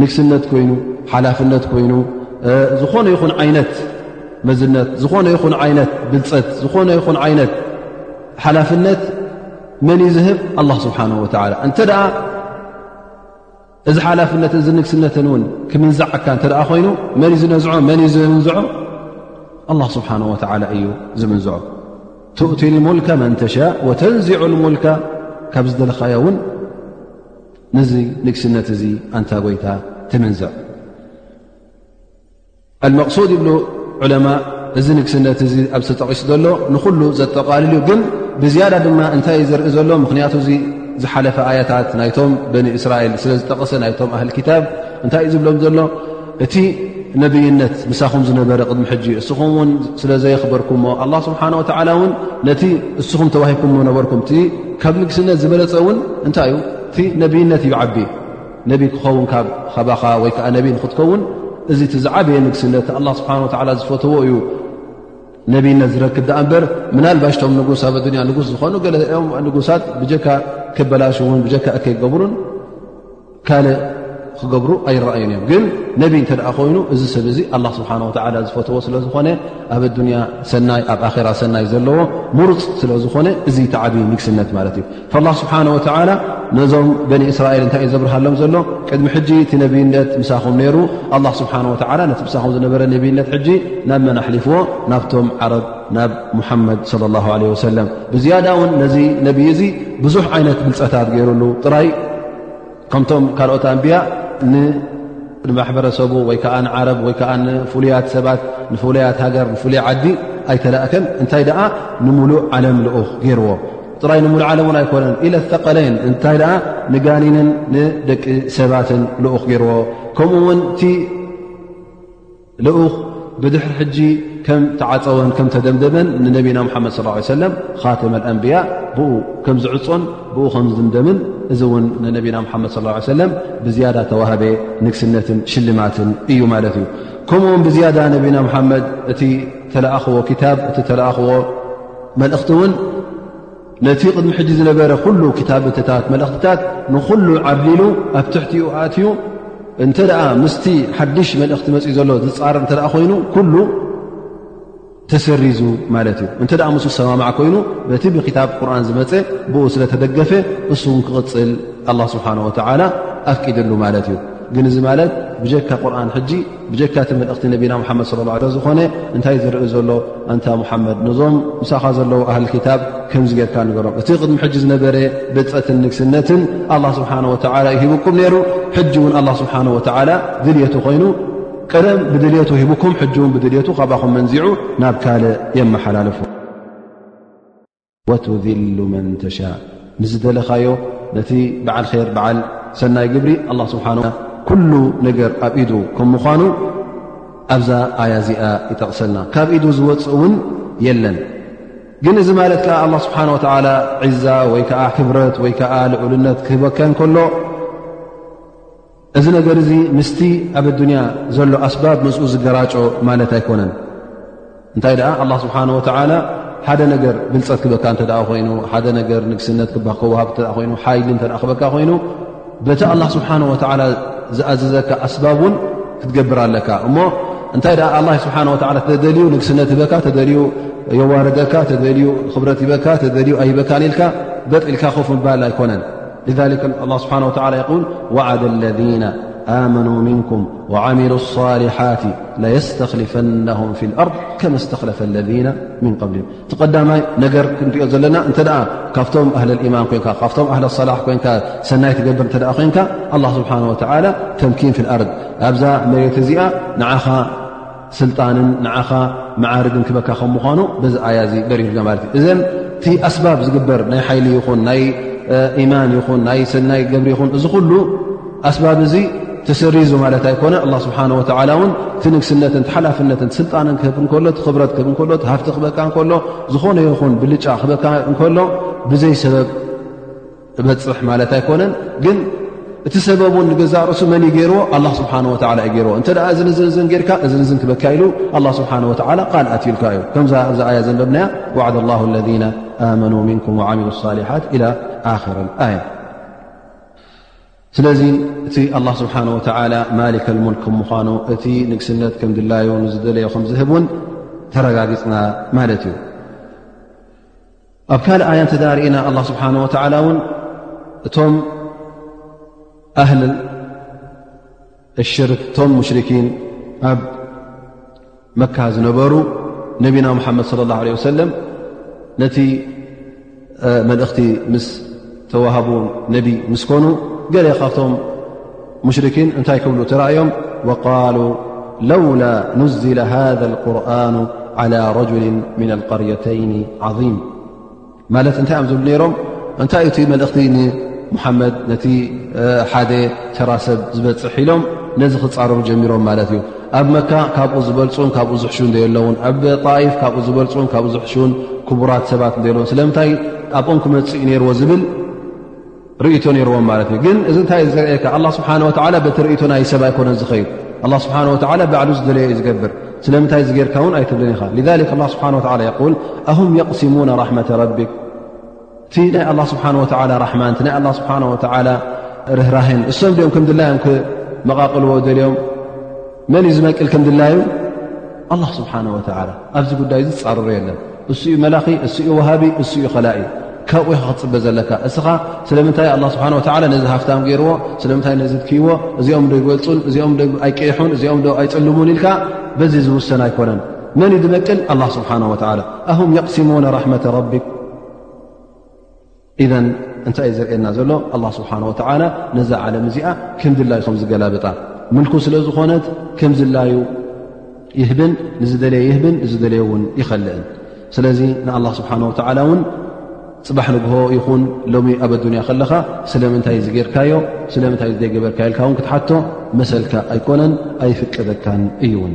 ንግስነት ኮይኑ ሓላፍነት ኮይኑ ዝኾነ ይኹን ዓይነት መዝነት ዝኾነ ይኹን ዓይነት ብልፀት ዝኾነ ይኹን ዓይነት ሓላፍነት መን እዩ ዝህብ ኣላ ስብሓን ወላ እንተ ደኣ እዚ ሓላፍነት እዚ ንግስነትን እውን ክምንዛዓካ እተ ኮይኑ መን እዩ ዝነዝዖ መን እዩ ዝምንዝዖ ኣላ ስብሓን ወላ እዩ ዝምንዝዖ ትእቲ ልሙልከ መን ተሻእ ወተንዚዑ ልሙልካ ካብ ዝደለኻዮ እውን ነዚ ንግስነት እዚ ኣንታ ጎይታ ተመንዝዕ ኣልመቕሱድ ይብሉ ዑለማ እዚ ንግስነት እዚ ኣብ ዝተጠቂሱ ዘሎ ንኹሉ ዘጠቓልል ዩ ግን ብዝያዳ ድማ እንታይ ዩ ዘርኢ ዘሎ ምኽንያቱ እዚ ዝሓለፈ ኣያታት ናይቶም በኒ እስራኤል ስለ ዝጠቐሰ ናይቶም ኣህል ክታብ እንታይ እዩ ዝብሎም ዘሎ እቲ ነብይነት ምሳኹም ዝነበረ ቅድሚ ሕጂ እስኹም ውን ስለ ዘየኽበርኩሞ ኣላ ስብሓን ወተዓላ እውን ነቲ እስኹም ተዋሂኩሞ ነበርኩም እቲ ካብ ንግስነት ዝበለፀ እውን እንታይ እዩ እቲ ነብይነት እዩ ዓቢ ነቢ ክኸውን ካብ ኻባኻ ወይ ከዓ ነቢ ንክትከውን እዚ እቲ ዝዓበየ ንግስነት ኣላ ስብሓን ወዓላ ዝፈተዎ እዩ ነብይነት ዝረክብ ዳኣ እምበር ምናልባሽ ቶም ንጉስ ኣብ ኣዱንያ ንጉስ ዝኾኑ ገለኦም ንጉሳት ብጀካ ክበላሽውን ብጀካ እከይገብሩን ካልእ ክገብሩ ኣይረኣዩን እዮም ግን ነቢ እንተ ኮይኑ እዚ ሰብ እዚ ኣላ ስብሓን ወላ ዝፈትዎ ስለ ዝኾነ ኣብ ኣዱንያ ሰናይ ኣብ ኣራ ሰናይ ዘለዎ ሙሩፅ ስለ ዝኾነ እዚ ተዓብ ንግስነት ማለት እዩ ላ ስብሓን ወላ ነዞም በኒ እስራኤል እንታይ እዩ ዘብርሃሎም ዘሎ ቅድሚ ሕጂ እቲ ነብይነት ምሳኹም ነይሩ ኣላ ስብሓን ወላ ነቲ ምሳኹም ዝነበረ ነብይነት ሕጂ ናብ መን ኣሕሊፍዎ ናብቶም ዓረብ ናብ ሙሓመድ ለ ላ ለ ወሰለም ብዝያዳ እውን ነዚ ነብይ እዚ ብዙሕ ዓይነት ብልፀታት ገይሩሉ ጥራይ ከምቶም ካልኦት ኣንብያ ንማሕበረሰቡ ወይ ከዓ ንዓረብ ወይ ከዓ ንፍሉያት ሰባት ንፍሉያት ሃገር ንፍሉይ ዓዲ ኣይተላእከን እንታይ ደኣ ንሙሉእ ዓለም ልኡኽ ገይርዎ ጥራይ ንሙሉእ ዓለም እውን ኣይኮነን ኢለ ዝተቀለይን እንታይ ደኣ ንጋኒንን ንደቂ ሰባትን ልኡኽ ገይርዎ ከምኡ ውን እቲ ልኡኽ ብድሕሪ ሕጂ ከም ተዓፀወን ከም ተደምደመን ንነቢና ሙሓመድ ስ ሰለም ኻተመ ኣንብያ ብኡ ከም ዝዕፆን ብኡ ከም ዝድምደምን እዚ እውን ንነቢና ሓመድ ስ ሰለም ብዝያዳ ተዋህበ ንግስነትን ሽልማትን እዩ ማለት እዩ ከምኡውን ብዝያዳ ነቢና ሓመድ እቲ ተለኣኽዎ ክታብ እቲ ተለኣኽዎ መልእኽቲ እውን ነቲ ቅድሚ ሕጂ ዝነበረ ኩሉ ክታብትታት መልእኽትታት ንኹሉ ዓብሊሉ ኣብ ትሕቲኡ ኣእትዩ እንተ ምስቲ ሓድሽ መልእኽቲ መፅኡ ዘሎ ዝፃር እተ ኮይኑ ኩሉ ተሰሪዙ ማለት እዩ እንተ ምስ ዝሰማማዕ ኮይኑ በቲ ብክታብ ቁርን ዝመፀ ብኡ ስለ ተደገፈ እሱ እውን ክቕፅል ኣላ ስብሓን ወተዓላ ኣፍቂድሉ ማለት እዩ ግን እዚ ማለት ብጀካ ቁርን ሕጂ ብጀካ እቲ መልእኽቲ ነቢና ሙሓመድ ስለ ላ ለ ዝኾነ እንታይ ዝርኢ ዘሎ ኣንታ ሙሓመድ ነዞም ምሳኻ ዘለዉ ኣህል ክታብ ከምዚ ጌርካ ንገሮም እቲ ቅድሚ ሕጂ ዝነበረ ብልፀትን ንግስነትን ኣላ ስብሓን ወተላ ይሂብኩም ነይሩ ሕጂ እውን ኣላ ስብሓን ወተላ ድልየቱ ኮይኑ ቀደም ብድልቱ ሂብኩም ሕጂ እውን ብድልቱ ካባኹም መንዚዑ ናብ ካልእ የመሓላልፉ ወትድሉ መን ተሻእ ንዝደለኻዮ ነቲ በዓል ር በዓል ሰናይ ግብሪ ኣላ ስብሓ ኩሉ ነገር ኣብ ኢዱ ከም ምዃኑ ኣብዛ ኣያ እዚኣ ይጠቕሰልና ካብ ኢዱ ዝወፅእ እውን የለን ግን እዚ ማለት ከዓ ኣላ ስብሓን ወተዓላ ዒዛ ወይ ከዓ ክብረት ወይ ከዓ ልዑልነት ክህበካ እንከሎ እዚ ነገር እዚ ምስቲ ኣብ ኣዱንያ ዘሎ ኣስባብ ምስኡ ዝገራጮ ማለት ኣይኮነን እንታይ ደኣ ኣላ ስብሓን ወተዓላ ሓደ ነገር ብልፀት ክበካ እንተ ኮይኑ ሓደ ነገር ንግስነት ክባ ከወሃብ እተ ኮይኑ ሓይሊ እተ ክበካ ኮይኑ በቲ ኣላ ስብሓን ወተዓላ ዝኣዘዘካ ኣስባብ እውን ክትገብር ኣለካ እሞ እንታይ ደኣ ኣላ ስብሓን ወላ ተደልዩ ንግስነት ይበካ ተደልዩ የዋረደካ ተደልዩ ክብረት ይበካ ተደልዩ ኣይበካን ኢልካ በጥ ኢልካ ኮፍ ምባል ኣይኮነን لذلك الله سبحانه وتعالى يقول وعد الذين آمنوا منكم وعملوا الصالحات ليستخلفنهم في الأرض كما استخلف الذين من قبله تقدم نر نኦ ن فم أهل الإيمان ف أهل الصلح سني تجبر ن الله سبحانه وتعالى تمكين في الأرض ስልጣንን ንዓኻ መዓርግን ክበካ ከም ምኳኑ በዚ ኣያ እዚ በሪርና ማለት እዩ እዘን እቲ ኣስባብ ዝግበር ናይ ሓይሊ ይኹን ናይ ኢማን ይኹን ናይ ሰናይ ገብሪ ይኹን እዚ ኩሉ ኣስባብ እዚ ተሰሪዙ ማለት ኣይኮነ ኣላ ስብሓን ወተላ እውን እቲ ንግስነትን ሓላፍነትን ስልጣንን ክህብ እንከሎ እቲ ክብረት ክህብ እንከሎ እቲ ሃፍቲ ክበካ እንከሎ ዝኾነ ይኹን ብልጫ ክበካ እንከሎ ብዘይ ሰበብ እበፅሕ ማለት ኣይኮነን ግን እቲ ሰበብ ን ንገዛ ርእሱ መን ዩ ገይርዎ ኣላ ስብሓን ወላ ዩ ገይርዎ እንተ እዚ ንዝንዝን ጌርካ እዚ ንዝን ክበካ ኢሉ ኣላ ስብሓን ወላ ቃል ኣትልካ እዩ ከምዛ ኣብዚ ኣያ ዘንበብናያ ዋዕድ ላ ለذና ኣመኑ ምንኩም ዓሚሉ ሳሊሓት ኢላ ኣክር ኣያ ስለዚ እቲ ኣላ ስብሓን ወላ ማሊከ ልሙልክ ከም ምኳኑ እቲ ንግስነት ከም ድላዩ ንዝደለዮ ከም ዝህብ እውን ተረጋጊፅና ማለት እዩ ኣብ ካልእ ኣያ እንተ ርእና ኣላ ስብሓን ወተዓላ እውን እቶም ኣህል ሽርክ እቶም ሙሽርኪን ኣብ መካ ዝነበሩ ነቢና ሙሓመድ ለ ላሁ ለ ወሰለም ነቲ መልእኽቲ ምስ ተዋህቡ ነቢ ምስ ኮኑ ገለ ካብቶም ሙሽርኪን እንታይ ክብሉ ተራእዮም ወቃሉ ለውላ ኑዝለ ሃذ ቁርን ዓላى ረጅል ምና ልቀርየተይን ዓظም ማለት እንታይ እዮም ዝብሉ ነይሮም እንታይ እዩ እቲ መልእኽቲ ንሙሓመድ ነቲ ሓደ ተራ ሰብ ዝበፅሕ ኢሎም ነዚ ክፃረሩ ጀሚሮም ማለት እዩ ኣብ መካ ካብኡ ዝበልፁን ካብኡ ዝሕሹን ዘየለዉን ኣብ ጣይፍ ካብኡ ዝበልፁን ካብኡ ዝሕሹን ክቡራት ሰባት ዘየለዉን ስለምንታይ ኣብኦም ክመፅእ እዩ ነይርዎ ዝብል ርእቶ ነይርዎም ማለት እዩ ግን እዚ እንታይ እ ዘርእየካ ኣላ ስብሓን ወላ በቲ ርእቶ ናይ ሰብ ኣይኮነ ዝኸይድ ኣላ ስብሓን ወላ ባዕሉ ዝደለዮ እዩ ዝገብር ስለምንታይ ዝገርካ እውን ኣይትብልን ኢኻ ሊክ ላ ስብሓን ወላ የቁል ኣሁም የቕስሙና ራሕመተ ረቢክ እቲ ናይ ኣላ ስብሓን ወላ ራሕማን ናይ ኣላ ስብሓን ወላ ርህራህን እሶም ድኦም ከምድላዮም ክመቓቕልዎ ደልዮም መን እዩ ዝመቅል ከም ድላዩ ኣላ ስብሓን ወተላ ኣብዚ ጉዳይ እዚ ዝፃርሮ የለን እሱ ዩ መላኺ እሱ ዩ ወሃቢ እሱ ዩ ኸላኢ ካብኡ ኢኻ ክትፅበ ዘለካ እስኻ ስለምንታይ ኣላ ስብሓን ወላ ነዚ ሃፍታም ገይርዎ ስለምንታይ ነዚ ትክይዎ እዚኦም ዶ ይበልፁን እዚኦም ዶ ኣይቅይሑን እዚኦም ዶ ኣይፅልሙን ኢልካ በዚ ዝውሰን ኣይኮነን መን እዩ ዝመቅል ኣላ ስብሓን ወላ ኣሁም የቕስሙና ራሕመተ ረቢክ ኢዘን እንታይ ዘርእየና ዘሎ ኣላ ስብሓን ወተዓላ ነዛ ዓለም እዚኣ ከም ድላዩ ከም ዝገላብጣ ምልኩ ስለ ዝኾነት ከም ዝላዩ ይህብን ንዝደለየ ይህብን ንዝደለየ እውን ይኸልእን ስለዚ ንኣላ ስብሓን ወተዓላ እውን ፅባሕ ንግሆ ይኹን ሎሚ ኣብ ኣዱንያ ከለኻ ስለምንታይ ዝገርካዮ ስለምንታይ ዝደይገበርካዮ ኢልካ እውን ክትሓቶ መሰልካ ኣይኮነን ኣይፍቀደካን እዩውን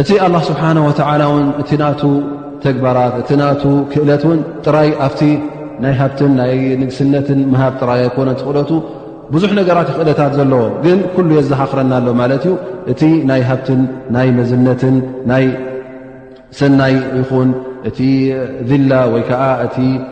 እቲ ኣላ ስብሓን ወተላ ውን እቲ ናቱ ተግባራት እቲ ናቱ ክእለት ውን ጥራይ ኣብቲ ናይ ሃብትን ናይ ንግስነትን ምሃብ ጥራይ ኣይኮነ ትኽእለቱ ብዙሕ ነገራት ክእለታት ዘለዎ ግን ኩሉ የዘኻኽረና ኣሎ ማለት እዩ እቲ ናይ ሃብትን ናይ መዝነትን ናይ ሰናይ ይኹን እቲ ላ ወይ ከዓ እቲ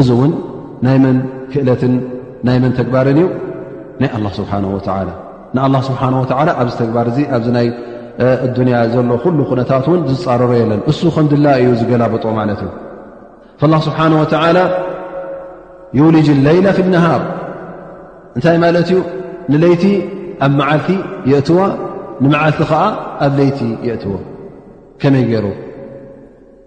እዚ እውን ናይ መን ክእለትን ናይ መን ተግባርን እዩ ናይ ኣላ ስብሓን ወላ ንኣላ ስብሓን ወላ ኣብዚ ተግባር እዚ ኣብዚ ናይ ኣዱንያ ዘሎ ኩሉ ኩነታት እውን ዝፃረሮ የለን እሱ ከምድላ እዩ ዝገላበጦ ማለት እዩ ላ ስብሓን ወላ ዩውልጅ ለይላ ፊ ነሃር እንታይ ማለት እዩ ንለይቲ ኣብ መዓልቲ የእትዋ ንመዓልቲ ከዓ ኣብ ለይቲ የእትዎ ከመይ ገይሩ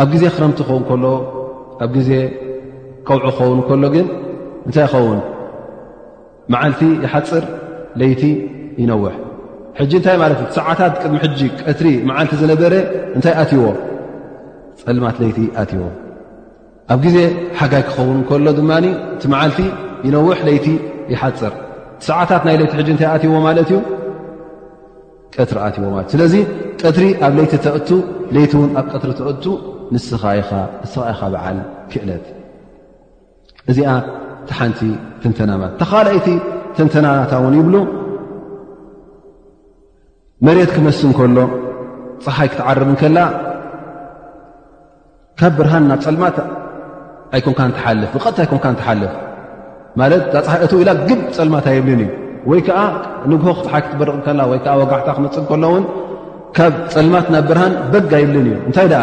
ኣብ ግዜ ክረምቲ ክኸውን ከሎ ኣብ ግዜ ቀውዒ ክኸውን ከሎ ግን እንታይ ይኸውን መዓልቲ ይሓፅር ለይቲ ይነውሕ ሕጂ እንታይ ማለት እ ሰዓታት ቅድሚ ሕጂ ቀትሪ መዓልቲ ዝነበረ እንታይ ኣትዎ ፀልማት ለይቲ ኣትዎ ኣብ ግዜ ሓጋይ ክኸውን ከሎ ድማ እቲ መዓልቲ ይነውሕ ለይቲ ይሓፅር ሰዓታት ናይ ለይቲ ሕጂ እንታይ ኣትዎ ማለት እዩ ቀትሪ ኣትዎ ማለት ስለዚ ቀትሪ ኣብ ለይቲ ተእቱ ለይቲ እውን ኣብ ቀትሪ ተእቱ ንስኻ ኢኻ ንስኻ ኢኻ በዓል ክእለት እዚኣ እቲ ሓንቲ ትንተና ማለት ተኻልይቲ ተንተናናታ እውን ይብሉ መሬት ክመስ እንከሎ ፀሓይ ክትዓርብ እንከላ ካብ ብርሃን ናብ ፀልማት ኣይኮንካ ትሓልፍ ብቐጥታ ኣይኮንካ ትሓልፍ ማለት እዛ ፀሓይ እት ኢላ ግብ ፀልማት ኣይብልን እዩ ወይ ከዓ ንግሆ ክትሓይ ክትበርቕ ከላ ወይ ከዓ ወጋሕታ ክመፅእ ከሎ እውን ካብ ፀልማት ናብ ብርሃን በግ ኣይብልን እዩ እንታይ ደኣ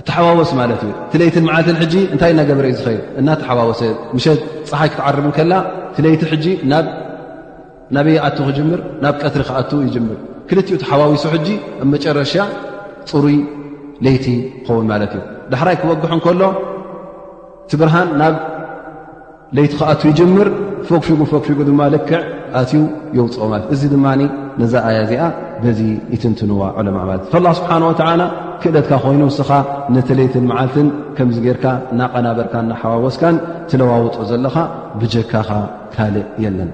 እተሓዋወስ ማለት እዩ እቲ ለይትን መዓልትን ሕጂ እንታይ እናገበረ እዩ ዝኸይድ እናተሓዋወሰ ምሸት ፀሓይ ክትዓርብ ከላ እቲ ለይቲ ሕጂ ናብ ናበይ ይኣቱ ክጅምር ናብ ቀትሪ ክኣት ይጅምር ክልቲኡ ተሓዋዊሱ ሕጂ ኣብ መጨረሻ ፅሩይ ለይቲ ክኸውን ማለት እዩ ዳሕራይ ክበግሑ ከሎ እቲ ብርሃን ናብ ለይቲ ክኣቱ ይጅምር ፈግፊጉ ፈግፊጉ ድማ ልክዕ ኣትዩ የውፅኦ ማለት እዚ ድማ ነዛ ኣያ እዚኣ በዚ ይትንትንዋ ዑለማ ማለት እዩ ላ ስብሓን ወተላ ክእለትካ ኮይኑ ንስኻ ነቲ ለይትን መዓልትን ከምዚ ጌርካ እናቀናበርካ እናሓዋወስካን ትለዋውጦ ዘለኻ ብጀካኻ ካልእ የለን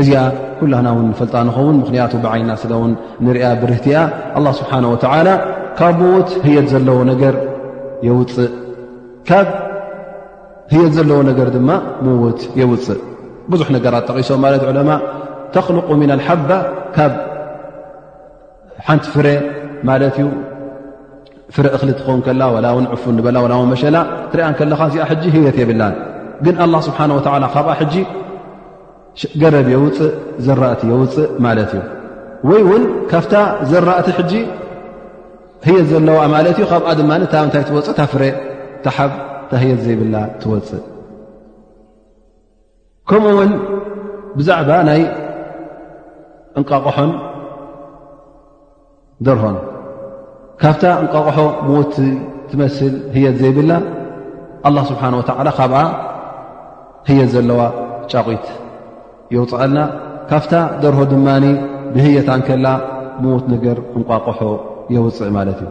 እዚኣ ኩላና ውን ንፈልጣ ንኸውን ምክንያቱ ብዓይና ስለ ውን ንርያ ብርህቲ እያ ኣላ ስብሓን ወተዓላ ካብ ሞት ህየት ዘለዎ ነገር የውፅእ ካብ ህየት ዘለዎ ነገር ድማ ምውት የውፅእ ብዙሕ ነገራት ጠቂሶ ማለት ዕለማ ተክልቁ ምና ልሓባ ካብ ሓንቲ ፍረ ማለት እዩ ፍረ እኽሊ ትኸውን ከላ ወላ ውን ዕፉ ንበላ ወላ ውን መሸላ ትርያ ከለኻ እዚኣ ሕጂ ህየት የብላን ግን ኣላ ስብሓን ወተዓላ ካብኣ ሕጂ ገረብ የውፅእ ዘራእቲ የውፅእ ማለት እዩ ወይ እውን ካብታ ዘራእቲ ሕጂ ህየት ዘለዋ ማለት እዩ ካብኣ ድማ እታ እንታይ ትወፅእ ታፍረ ታሓብ ታህየት ዘይብላ ትወፅእ ከምኡ ውን ብዛዕባ ናይ እንቃቕሖን ደርሆን ካብታ እንቋቕሖ ሞት ትመስል ህየት ዘይብላ ኣላ ስብሓን ወተዓላ ካብኣ ህየት ዘለዋ ጫቒት የውፅኣልና ካብታ ደርሆ ድማ ብህየት ኣንከላ ምዉት ነገር እንቋቕሖ የውፅእ ማለት እዩ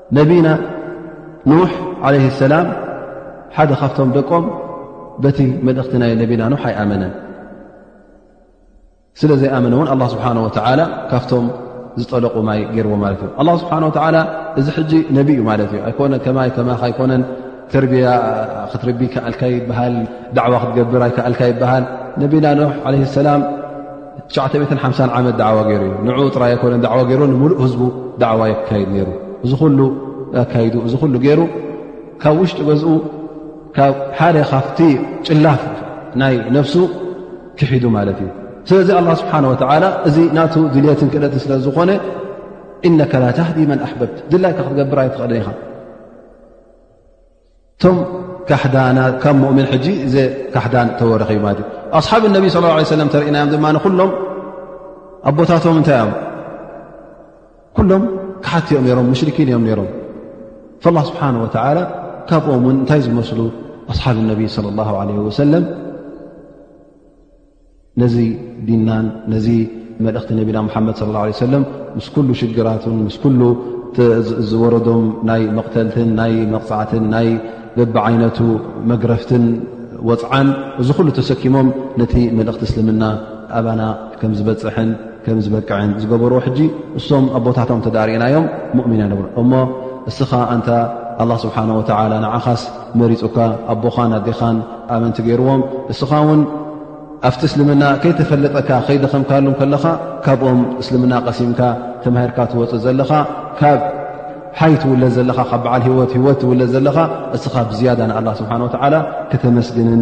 ነቢና ኑሕ ዓለይ ሰላም ሓደ ካብቶም ደቆም በቲ መልእኽቲ ናይ ነቢና ኑሕ ኣይኣመነን ስለ ዘይኣመነ እውን ኣላ ስብሓን ወተዓላ ካብቶም ዝጠለቑ ማይ ገይርዎ ማለት እዩ ኣላ ስብሓን ወተዓላ እዚ ሕጂ ነቢ እዩ ማለት እዩ ኣይኮነ ከማይ ከማኻ ኣይኮነን ተርቢያ ክትርቢ ይከኣልካ ይበሃል ዳዕዋ ክትገብር ኣይከኣልካ ይበሃል ነቢና ኑሕ ዓለ ሰላም 950 ዓመት ዳዕዋ ገይሩ እዩ ንኡ ጥራይ ኣይኮነ ዳዕዋ ገይሩ ንምሉእ ህዝቡ ዳዕዋ የካይድ ነይሩ እዚ ሉ ኣካይዱ እዚ ኩሉ ገይሩ ካብ ውሽጢ ገዝኡ ካብ ሓደ ካብቲ ጭላፍ ናይ ነፍሱ ክሒዱ ማለት እዩ ስለዚ ኣላ ስብሓን ወተላ እዚ ናቱ ድልትን ክእለትን ስለ ዝኾነ እነከ ላ ተህዲ መን ኣሕበብት ድላይካ ክትገብር ኣይትኽእልን ኢኻ እቶም ካሕዳናት ካብ ሙእምን ሕጂ ዘ ካሕዳን ተወረኺቡ ማለት እዩ ኣስሓብ ነቢ ስ ለ ሰለም ተርእናዮም ድማ ኩሎም ኣቦታቶም እንታይ እዮም ኩሎም ካሓቲ እዮም ነሮም ሙሽርኪን እዮም ነሮም ላ ስብሓን ወተላ ካብኦም ውን እንታይ ዝመስሉ ኣስሓብ ነቢ ለ ላ ለ ወሰለም ነዚ ዲናን ነዚ መልእኽቲ ነቢና ሙሓመድ ለ ላ ሰለም ምስ ኩሉ ሽግራትን ምስ ኩሉ ዝወረዶም ናይ መቕተልትን ናይ መቕፃዕትን ናይ በብዓይነቱ መግረፍትን ወፅዓን እዚ ኩሉ ተሰኪሞም ነቲ መልእኽቲ እስልምና ኣባና ከም ዝበፅሕን ከም ዝበቅዕን ዝገበርዎ ሕጂ እሶም ኣቦታቶም ተዳርእናዮም ሙእሚን ኣይነብሩ እሞ እስኻ ኣንታ ኣላ ስብሓን ወተላ ንዓኻስ መሪፁካ ኣቦኻን ኣዴኻን ኣመንቲ ገይርዎም እስኻ ውን ኣብቲ እስልምና ከይተፈለጠካ ከይደኸምካሉ ከለኻ ካብኦም እስልምና ቀሲምካ ተማሂርካ ትወፅእ ዘለኻ ካብ ሓይ ትውለ ዘለኻ ካብ በዓል ሂወት ሂወት ትውለ ዘለኻ እስኻ ብዝያዳ ንኣላ ስብሓን ወተዓላ ክተመስግንን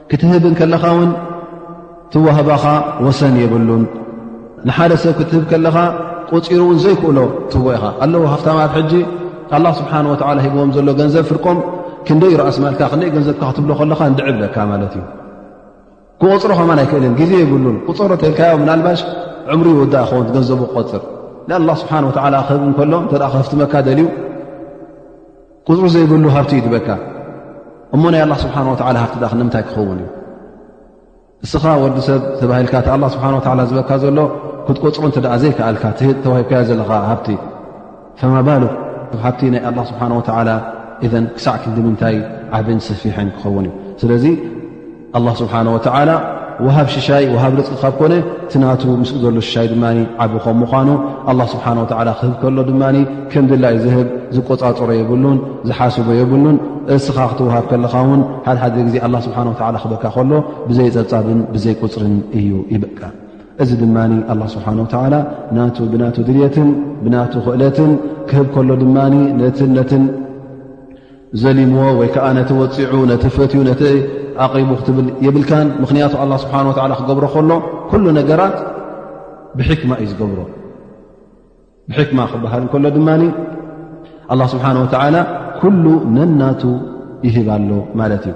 ክትህብ እንከለኻ ውን ትዋህባኻ ወሰን የብሉን ንሓደ ሰብ ክትህብ ከለኻ ቆፂሩ እውን ዘይክእሎ ትህቦ ኢኻ ኣለዉ ሃፍታማት ሕጂ ኣላ ስብሓን ወላ ሂብዎም ዘሎ ገንዘብ ፍርቆም ክንደይ ርኣስ ማልካ ክንደይ ገንዘብካ ክትብሎ ከለኻ ንድዕብለካ ማለት እዩ ክቆፅሮ ከማን ኣይክእልን ግዜ ይብሉን ቁፅሮ ተልካዮ ምናልባሽ ዕምሩ ይወዳእ ኸውን ገንዘቡ ክቆፅር ንኣላ ስብሓን ወላ ክህብ እንከሎ እተ ከፍትመካ ደልዩ ቁፅሪ ዘይብሉ ሃብቲ ይግበካ እሞ ናይ ኣላ ስብሓን ወላ ሃፍቲ ዳ ክንምንታይ ክኸውን እዩ እስኻ ወዲ ሰብ ተባሂልካ እቲ ኣላ ስብሓን ወላ ዝበካ ዘሎ ክትቆፅሩ እንተ ዘይከኣልካ ትህብ ተዋሂብካዮ ዘለኻ ሃብቲ ፈማ ባሉ ብ ሃብቲ ናይ ኣላ ስብሓን ወላ እዘን ክሳዕ ክንዲ ምንታይ ዓብን ሰፊሐን ክኸውን እዩ ስለዚ ኣላ ስብሓን ወተዓላ ውሃብ ሽሻይ ውሃብ ርፅ ካብ ኮነ ትናቱ ምስኡ ዘሎ ሽሻይ ድማ ዓብ ከም ምኳኑ ኣላ ስብሓን ወላ ክህብ ከሎ ድማ ከም ድላይ ዝህብ ዝቆፃፀሮ የብሉን ዝሓስቦ የብሉን እስኻ ክትውሃብ ከለኻ ውን ሓደሓደ ግዜ ኣላ ስብሓ ወላ ክበካ ከሎ ብዘይ ፀብፃብን ብዘይ ቁፅርን እዩ ይበቃ እዚ ድማ ኣላ ስብሓን ወተዓላ ናቱ ብናቱ ድልትን ብናቱ ክእለትን ክህብ ከሎ ድማ ነትን ነትን ዘሊምዎ ወይ ከዓ ነቲ ወፂዑ ነቲ ፈትዩ ነቲ ኣቒቡ ክትብል የብልካን ምኽንያቱ ኣላ ስብሓን ወላ ክገብሮ ከሎ ኩሉ ነገራት ብሕክማ እዩ ዝገብሮ ብሕክማ ክበሃል እንከሎ ድማ ኣላ ስብሓን ወተዓላ ኩሉ ነናቱ ይህብ ኣሎ ማለት እዩ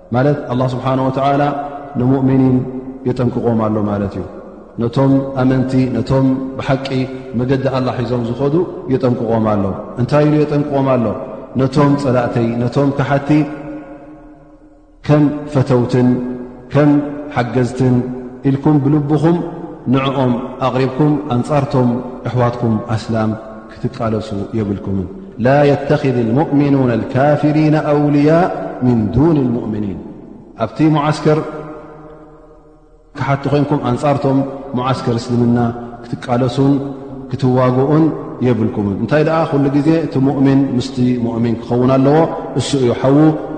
ማለት ኣላ ስብሓን ወተዓላ ንሙእምኒን የጠንቅቖም ኣሎ ማለት እዩ ነቶም ኣመንቲ ነቶም ብሓቂ መገዲ ኣላ ሒዞም ዝኸዱ የጠንቅቖም ኣሎ እንታይ ኢሉ የጠንቅቖም ኣሎ ነቶም ፀላእተይ ነቶም ካሓቲ ከም ፈተውትን ከም ሓገዝትን ኢልኩም ብልብኹም ንዕኦም ኣቕሪብኩም ኣንፃርቶም ኣሕዋትኩም ኣስላም ክትቃለሱ የብልኩምን ላ የተኪذ ልሙእምኑ ልካፍሪና ኣውልያ ምን ዱን ልሙእምኒን ኣብቲ ሙዓስከር ክሓቲ ኮንኩም ኣንፃርቶም ሙዓስከር እስልምና ክትቃለሱን ክትዋግኡን የብልኩምን እንታይ ደኣ ኩሉ ግዜ እቲ ሙእምን ምስቲ ሙእሚን ክኸውን ኣለዎ እሱ እዩ ሓዉ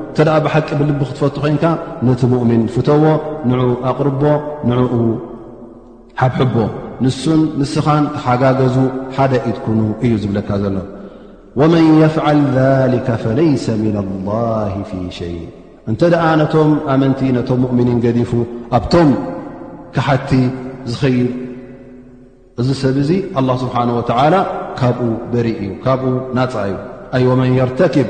እንተ ደኣ ብሓቂ ብልቢ ክትፈቱ ኮንካ ነቲ ሙእሚን ፍተዎ ንኡ ኣቕርቦ ንኡ ሓብሕቦ ንሱን ንስኻን ተሓጋገዙ ሓደ ኢትኩኑ እዩ ዝብለካ ዘሎ ወመን የፍዓል ሊከ ፈለይሰ ምና ላሂ ፊ ሸይ እንተ ደኣ ነቶም ኣመንቲ ነቶም ሙእምኒን ገዲፉ ኣብቶም ክሓቲ ዝኸይድ እዚ ሰብ እዚ ኣላ ስብሓን ወተዓላ ካብኡ በሪእ እዩ ካብኡ ናፃ እዩ ኣይ ወመን የርተክብ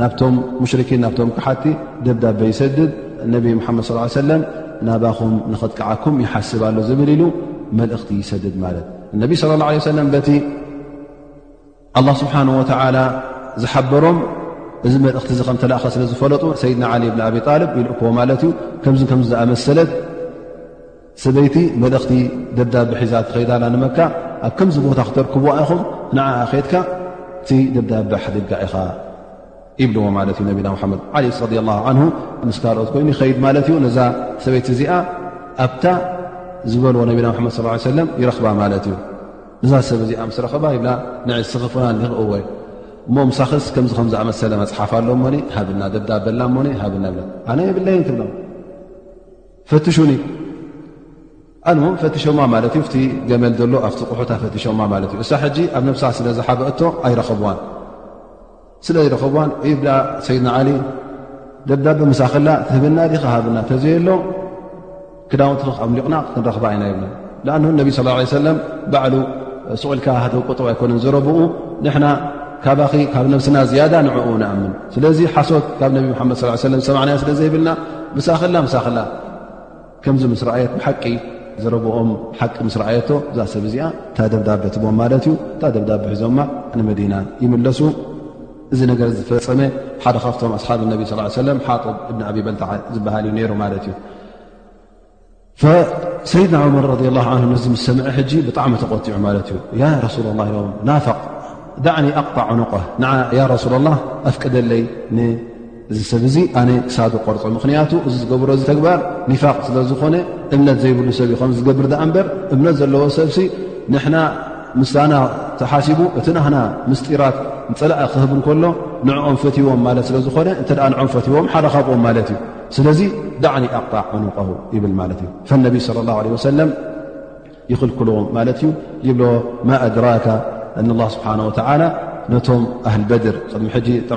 ናብቶም ሙሽርኪን ናብቶም ክሓቲ ደብዳበ ይሰድድ ነቢ ሙሓመድ ስ ሰለም ናባኹም ንኸጥቅዓኩም ይሓስብ ኣሎ ዝብል ኢሉ መልእኽቲ ይሰድድ ማለት እነቢ ስለ ላ ለ ሰለም በቲ ኣላ ስብሓን ወተዓላ ዝሓበሮም እዚ መልእኽቲ እዚ ከም ተላእኸ ስለ ዝፈለጡ ሰይድና ዓሊ ብን ኣብጣልብ ይልእክዎ ማለት እዩ ከምዚ ከምዚ ዝኣመሰለት ሰበይቲ መልእኽቲ ደብዳቢ ሒዛ ትኸይዳላ ንመካ ኣብ ከምዚ ቦታ ክተርክቡዋ ኢኹም ንዓኣ ከትካ እቲ ደብዳቢ ሓዲጋ ኢኻ ይብልዎ ማለት እዩ ነቢና ሓመድ ዓሊ ስ ረ ላ ን ምስ ካልኦት ኮይኑ ይኸይድ ማለት እዩ ነዛ ሰበይቲ እዚኣ ኣብታ ዝበልዎ ነቢና ሓመድ ስ ሰለም ይረኽባ ማለት እዩ እዛ ሰብ እዚኣ ምስ ረኽባ ይብላ ንስኽፍና እወ እሞ ምሳክስ ከምዚ ከም ዝኣመሰለ መፅሓፍ ኣሎ እሞ ሃብና ደብዳበላ እሞ ሃብና ኣነ የብለይን ትብሎም ፈትሹኒ ኣን ፈትሾማ ማለት እዩ ቲ ገመል ዘሎ ኣብቲ ቑሑታ ፈትሾማ ማለት እዩ እሳ ሕጂ ኣብ ነብሳ ስለ ዝሓበእቶ ኣይረኸብዋን ስለ ዝረኸብዋን ይብላ ሰይድና ዓሊ ደብዳበ ምሳክላ ትህብና ዲካ ሃብና ተዘየሎ ክዳውንቲ ኣምሊቕና ክንረኽባ ኣይና ይብና ንኣን ነቢ ስ ሰለም ባዕሉ ስቑኢልካ ሃተው ቅጠው ኣይኮነን ዝረብኡ ንሕና ካባኺ ካብ ነብስና ዝያዳ ንዕኡ ንኣምን ስለዚ ሓሶት ካብ ነቢ ሓመድ ስ ሰለም ዝሰማዕናዮ ስለ ዘይብልና ምሳኽላ ምሳኽላ ከምዚ ምስ ረኣየት ብሓቂ ዝረብኦም ሓቂ ምስ ረኣየቶ እዛ ሰብ እዚኣ እታ ደብዳበ ትቦም ማለት እዩ እታ ደብዳበ ሒዞማ ንመዲና ይምለሱ እዚ ነገር ዝፈፀመ ሓደ ካብቶም ኣስሓብ ነቢ ስ ሰለም ሓጦብ እብን ኣቢበልታ ዝበሃል እዩ ነይሩ ማለት እዩ ሰይድና ዑመር ረ ላ ን ነዚ ምስ ሰምዐ ሕጂ ብጣዕሚ ተቆጢዑ ማለት እዩ ያ ረሱላ ላ ዮም ናፈቕ ዳዕኒ ኣቕጣ ዕኑቐ ንዓ ያ ረሱላ ላ ኣፍቅደለይ ንእዚ ሰብ እዚ ኣነ ክሳዱ ቆርፆ ምኽንያቱ እዚ ዝገብሮ ዚ ተግባር ኒፋቅ ስለ ዝኾነ እምነት ዘይብሉ ሰብ ዩ ከም ዝገብር ዳኣ እምበር እምነት ዘለዎ ሰብሲ ንሕና ምስና ተሓሲቡ እቲ ናህና ምስጢራት ንፀላእ ክህብ እንከሎ ንዕኦም ፈትዎም ማለት ስለ ዝኾነ እተ ንኦም ፈትዎም ሓደ ካብኦም ማለት እዩ ስለዚ ዳዕኒ ኣቕጣዕ ዕኑቀሁ ይብል ማለት እዩ ፈነቢ ስለ ላ ለ ወሰለም ይኽልክልዎ ማለት እዩ ይብሎ ማ ኣድራካ እን ላ ስብሓን ወተላ ነቶም ኣህል በድር ቅድሚ ሕጂ ጠ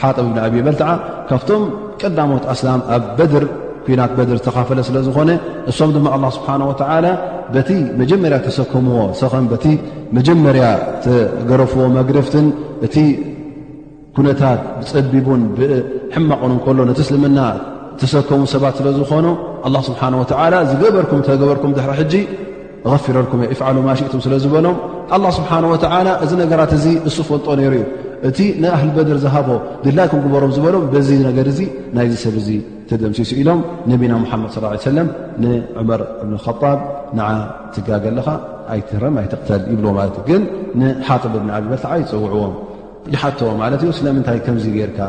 ሓጠብ እብን ኣብዪ በልትዓ ካብቶም ቀዳሞት ኣስላም ኣብ በድር ኩናት በድር ዝተኻፈለ ስለ ዝኾነ እሶም ድማ ኣላ ስብሓን ወተላ በቲ መጀመርያ ተሰከምዎ ሰኸም በቲ መጀመርያ ተገረፍዎ መግረፍትን እቲ ኩነታት ብፀቢቡን ብሕማቕን እንከሎ ነቲ እስልምና ተሰከሙ ሰባት ስለ ዝኾኑ ኣላ ስብሓን ወተላ ዝገበርኩም ተገበርኩም ድሕሪ ሕጂ እቐፊረልኩም እየ ይፍዓሉ ማሽእቱም ስለ ዝበሎም ኣላ ስብሓን ወተላ እዚ ነገራት እዚ እሱ ፈልጦ ነይሩ እዩ እቲ ንኣህል በድር ዝሃቦ ድላይ ክም ግበሮም ዝበሎም በዚ ነገር እዚ ናይዚ ሰብ እዚ ተደምሲሱ ኢሎም ነቢና ሙሓመድ ስ ሰለም ንዑመር እብን ጣብ ንዓ ትጋገለኻ ኣይትህረም ኣይትቕተል ይብልዎ ማለት እዩ ግን ንሓጥብ እብን ዓቢበልትዓ ይፀውዕዎም ይሓትዎ ማለት እዩ ስለምንታይ ከምዚ ጌርካ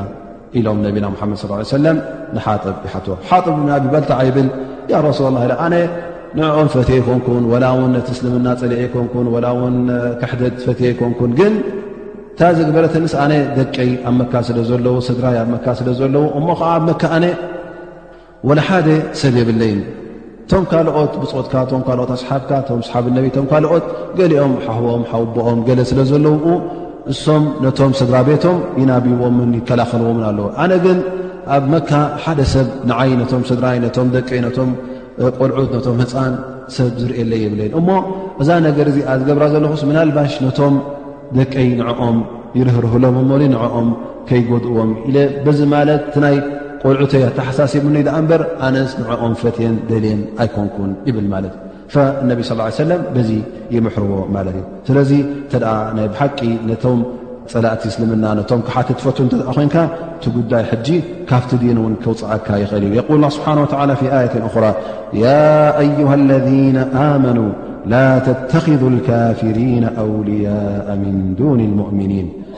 ኢሎም ነቢና ሓመድ ስ ሰለም ንሓጥብ ይሓትዎ ሓጥብ ብናቢ በልታ ይብል ያ ረሱላ ላ ኢ ኣነ ንኦም ፈትየ ኣይኮንኩን ወላ እውን ነቲ እስልምና ፀሊዐ ኣይኮንኩን ወላ እውን ክሕደት ፈትየ ኣይኮንኩን ግን እታ ዝግበረት ንስ ኣነ ደቀይ ኣብ መካ ስለ ዘለዉ ስድራይ ኣብ መካ ስለ ዘለዉ እሞ ከዓ ኣብ መካ ኣነ ወላ ሓደ ሰብ የብለይን እቶም ካልኦት ብፆትካ እቶም ካልኦት ኣስሓብካ እቶም ኣስሓብ ነቢ እቶም ካልኦት ገሊኦም ሓዎም ሓውቦኦም ገለ ስለ ዘለውኡ እሶም ነቶም ስድራ ቤቶም ይናብዎምን ይከላኸልዎምን ኣለዎ ኣነ ግን ኣብ መካ ሓደ ሰብ ንዓይ ነቶም ስድራይ ነቶም ደቂ ነቶም ቆልዑት ነቶም ህፃን ሰብ ዝርእየለይ የብለይ እሞ እዛ ነገር እዚኣ ዝገብራ ዘለኹስ ምናልባሽ ነቶም ደቀይ ንዕኦም ይርህርህሎም እሞ ንዕኦም ከይጎድእዎም ኢለ በዚ ማለት እቲ ናይ ቆልዑተይ ኣተሓሳሲብኒ ድኣ እምበር ኣነስ ንዕኦም ፈትየን ደልየን ኣይኮንኩን ይብል ማለት እዩ እነቢ ስ ሰለም በዚ ይምሕርዎ ማለት እዩ ስለዚ እተ ናይ ብሓቂ ነቶም ፀላእቲ እስልምና ነቶም ክሓት ትፈት እተ ኮይንካ እቲ ጉዳይ ሕጂ ካብቲ ዲን እውን ክውፅኣካ ይኽእል እዩ የል ስብሓ ላ ፊ ኣየት እራ ያ ዩሃ ለذነ ኣመኑ ላ ተተኪذ ልካፍሪና ኣውልያء ምን ዱን ልሙእምኒን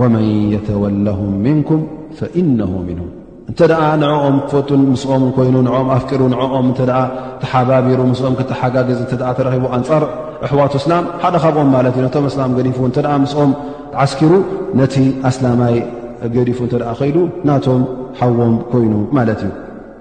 ወመን የተወለሁም ምንኩም ፈኢነሁ ምንሁም እንተ ደኣ ንዕኦም ክፈጡን ምስኦም ኮይኑ ንኦም ኣፍቅሩ ንኦም እተ ተሓባቢሩ ምስኦም ክተሓጋግዝ እተ ተረኺቡ ኣንፃር ኣሕዋት እስላም ሓደ ካብኦም ማለት እዩ ነቶም ኣስላም ገዲፉ እተ ምስኦም ዓስኪሩ ነቲ ኣስላማይ ገዲፉ እተ ከይዱ ናቶም ሓዎም ኮይኑ ማለት እዩ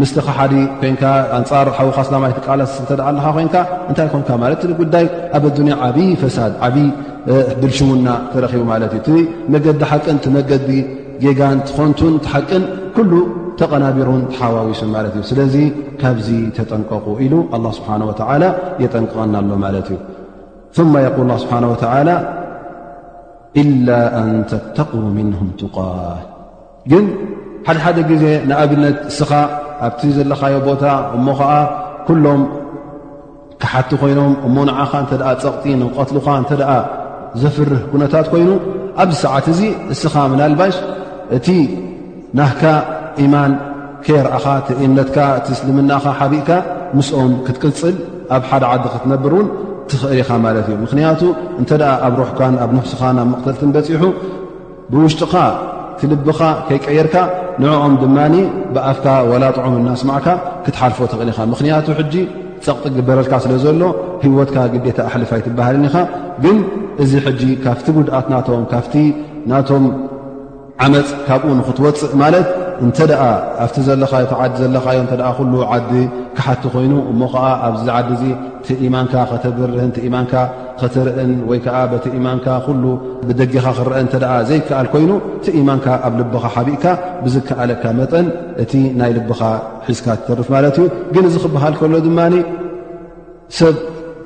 ምስቲ ከሓዲ ኮንካ ኣንጻር ሓውካ ስላማይ ትቃለስ እተ ኣለካ ኮንካ እንታይ ኮንካ ማለት ጉዳይ ኣብ ኣዱኒያ ዓብይ ፈሳድ ዓብዪ ብልሽውና ተረኪቡ ማለት እዩ እቲ መገዲ ሓቅን ቲ መገዲ ጌጋን ትኾንቱን ትሓቅን ኩሉ ተቐናቢሩን ተሓዋዊሱን ማለት እዩ ስለዚ ካብዚ ተጠንቀቑ ኢሉ ኣላ ስብሓን ወተላ የጠንቀቐና ኣሎ ማለት እዩ ثማ የቁል ላ ስብሓን ወተላ ኢላ ኣን ተተቁ ምንሁም ትቃ ግን ሓደ ሓደ ግዜ ንኣብነት እስኻ ኣብቲ ዘለኻዮ ቦታ እሞ ኸዓ ኩሎም ክሓቲ ኮይኖም እሞ ንዓኻ እንተ ፀቕጢ ንቐትልኻ እንተ ዘፍርህ ኩነታት ኮይኑ ኣብዚ ሰዓት እዚ እስኻ ምናልባሽ እቲ ናህካ ኢማን ከየርኣኻ እቲ እምነትካ እቲ እስልምናኻ ሓቢእካ ምስኦም ክትቅፅል ኣብ ሓደ ዓዲ ክትነብር እውን ትኽእል ኢኻ ማለት እዩ ምክንያቱ እንተ ኣብ ሩሕካን ኣብ ነፍስኻን ኣብ መቕተልትን በፂሑ ብውሽጥኻ ትልብኻ ከይቀየርካ ንዕኦም ድማ ብኣፍካ ዋላ ጥዑም እናስማዕካ ክትሓልፎ ትኽእል ኢኻ ምኽንያቱ ሕጂ ፀቕጢ ግበረልካ ስለ ዘሎ ህወትካ ግዴታ ኣሕልፍ ኣይትበሃልን ኢኻ ግን እዚ ሕጂ ካብቲ ጉድኣት ናቶም ካብቲ ናቶም ዓመፅ ካብኡ ንክትወፅእ ማለት እንተ ደኣ ኣብቲ ዘለኻዮ ተዓዲ ዘለኻዮ እተ ኩሉ ዓዲ ክሓቲ ኮይኑ እሞ ከዓ ኣብዚ ዓዲ እዚ እቲ ኢማንካ ከተብርህን እቲ ኢማንካ ኸትርእን ወይ ከዓ በቲ ኢማንካ ኩሉ ብደጊኻ ክረአ እንተ ዘይከኣል ኮይኑ እቲ ኢማንካ ኣብ ልብኻ ሓቢእካ ብዝከኣለካ መጠን እቲ ናይ ልብኻ ሒዝካ ትተርፍ ማለት እዩ ግን እዚ ክበሃል ከሎ ድማ ሰብ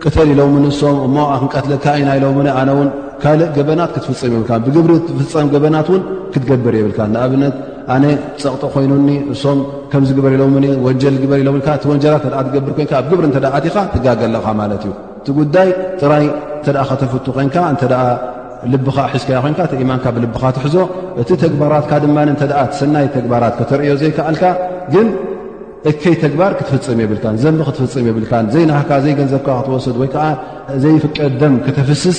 ቅተል ኢሎም ንሶም እሞ ክንቀትለካ ኢና ኢሎም ኣነ ውን ካልእ ገበናት ክትፍፅም የብልካ ብግብሪ ትፍፀም ገበናት እውን ክትገብር የብልካ ንኣብነት ኣነ ፀቕጢ ኮይኑኒ እሶም ከምዚ ግበር ኢሎም ወንጀል ግበር ኢሎም እቲ ወንጀላ ተ ትገብር ኮንካ ኣብ ግብሪ እተ ኣትኻ ትጋገ ኣለኻ ማለት እዩ እቲ ጉዳይ ጥራይ እተ ከተፍቱ ኮንካ እተ ልብኻ ሒዝካ ኮንካ እቲ ኢማንካ ብልብኻ ትሕዞ እቲ ተግባራትካ ድማ እተ ሰናይ ተግባራት ከተርእዮ ዘይከኣልካ ግን እከይ ተግባር ክትፍፅም የብልካ ዘንቢ ክትፍፅም የብልካ ዘይናህካ ዘይገንዘብካ ክትወስድ ወይከዓ ዘይፍቀ ደም ክተፍስስ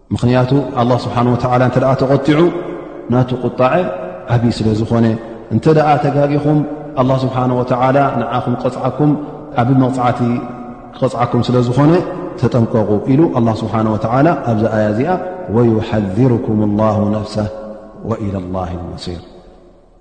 ምኽንያቱ ኣላ ስብሓን ወተዓላ እንተ ተቖጢዑ ናቱ ቁጣዐ ዓብዪ ስለ ዝኾነ እንተ ደኣ ተጋጊኹም ኣላ ስብሓን ወተዓላ ንዓኹም ቐፅዓኩም ዓብ መቕፃዕቲ ክቐፅዓኩም ስለ ዝኾነ ተጠንቀቑ ኢሉ ኣላ ስብሓን ወተዓላ ኣብዚ ኣያ እዚኣ ወዩሓዝርኩም ላሁ ነፍሰ ወኢላ ላ መሲር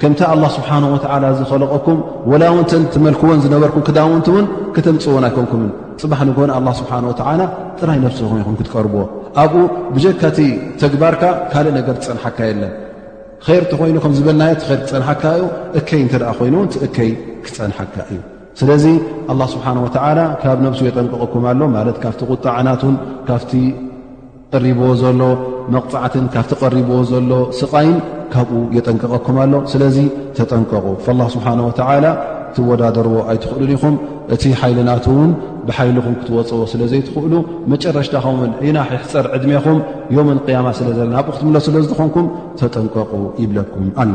ከምቲ ኣላ ስብሓን ወተዓላ ዝኸለቐኩም ወላ እውን ተን ትመልክዎን ዝነበርኩም ክዳውንቲ እውን ከተምፅዎን ኣይኮንኩምን ፅባሕ ንጎን ኣላ ስብሓን ወተዓላ ጥራይ ነብስኹም ይኹም ክትቀርብዎ ኣብኡ ብጀካቲ ተግባርካ ካልእ ነገር ትፀንሓካ የለን ኸይር ተኮይኑ ከም ዝበልናዮ ር ክፀንሓካ እዩ እከይ እንተ ኮይኑ ውን እከይ ክፀንሓካ እዩ ስለዚ ኣላ ስብሓን ወተዓላ ካብ ነብሱ የጠንቅቐኩም ኣሎ ማለት ካብቲ ቁጣዕናትን ካብቲ ቀሪብዎ ዘሎ መቕፃዕትን ካብቲ ቀሪብዎ ዘሎ ስቓይን ካብኡ የጠንቀቐኩም ኣሎ ስለዚ ተጠንቀቑ ላ ስብሓን ወተላ ትወዳደርዎ ኣይትኽእሉን ኢኹም እቲ ሓይሊ ናት እውን ብሓይልኹም ክትወፅዎ ስለ ዘይትኽእሉ መጨረሽታ ኸውን ዒና ሕሕፀር ዕድሜኹም ዮም ቅያማ ስለ ዘለ ናብኡ ክትምለሱ ስለ ዝኾንኩም ተጠንቀቑ ይብለኩም ኣሎ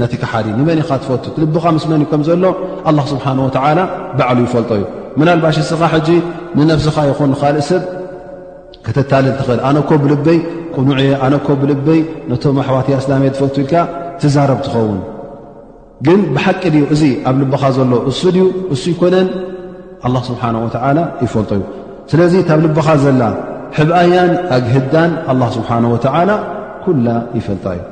ነቲ ከሓዲ ንመን ኢኻ ትፈቱ ልብኻ ምስ መን እዩ ከም ዘሎ ኣላ ስብሓን ወተላ ባዕሉ ይፈልጦ እዩ ምናልባሽ እስኻ ሕጂ ንነፍስኻ ይኹን ንካልእ ሰብ ከተታልል ትኽእል ኣነ ኮ ብልበይ ቅኑዕ እየ ኣነ ኮ ብልበይ ነቶም ኣሕዋት ኣስላም እየ ዝፈቱ ኢልካ ትዛረብ ትኸውን ግን ብሓቂ ድዩ እዚ ኣብ ልብኻ ዘሎ እሱ ድዩ እሱ ይኮነን ኣላ ስብሓን ወተላ ይፈልጦ እዩ ስለዚ ታብ ልብኻ ዘላ ሕብኣያን ኣግህዳን ኣላ ስብሓን ወተላ ኩላ ይፈልጣ እዩ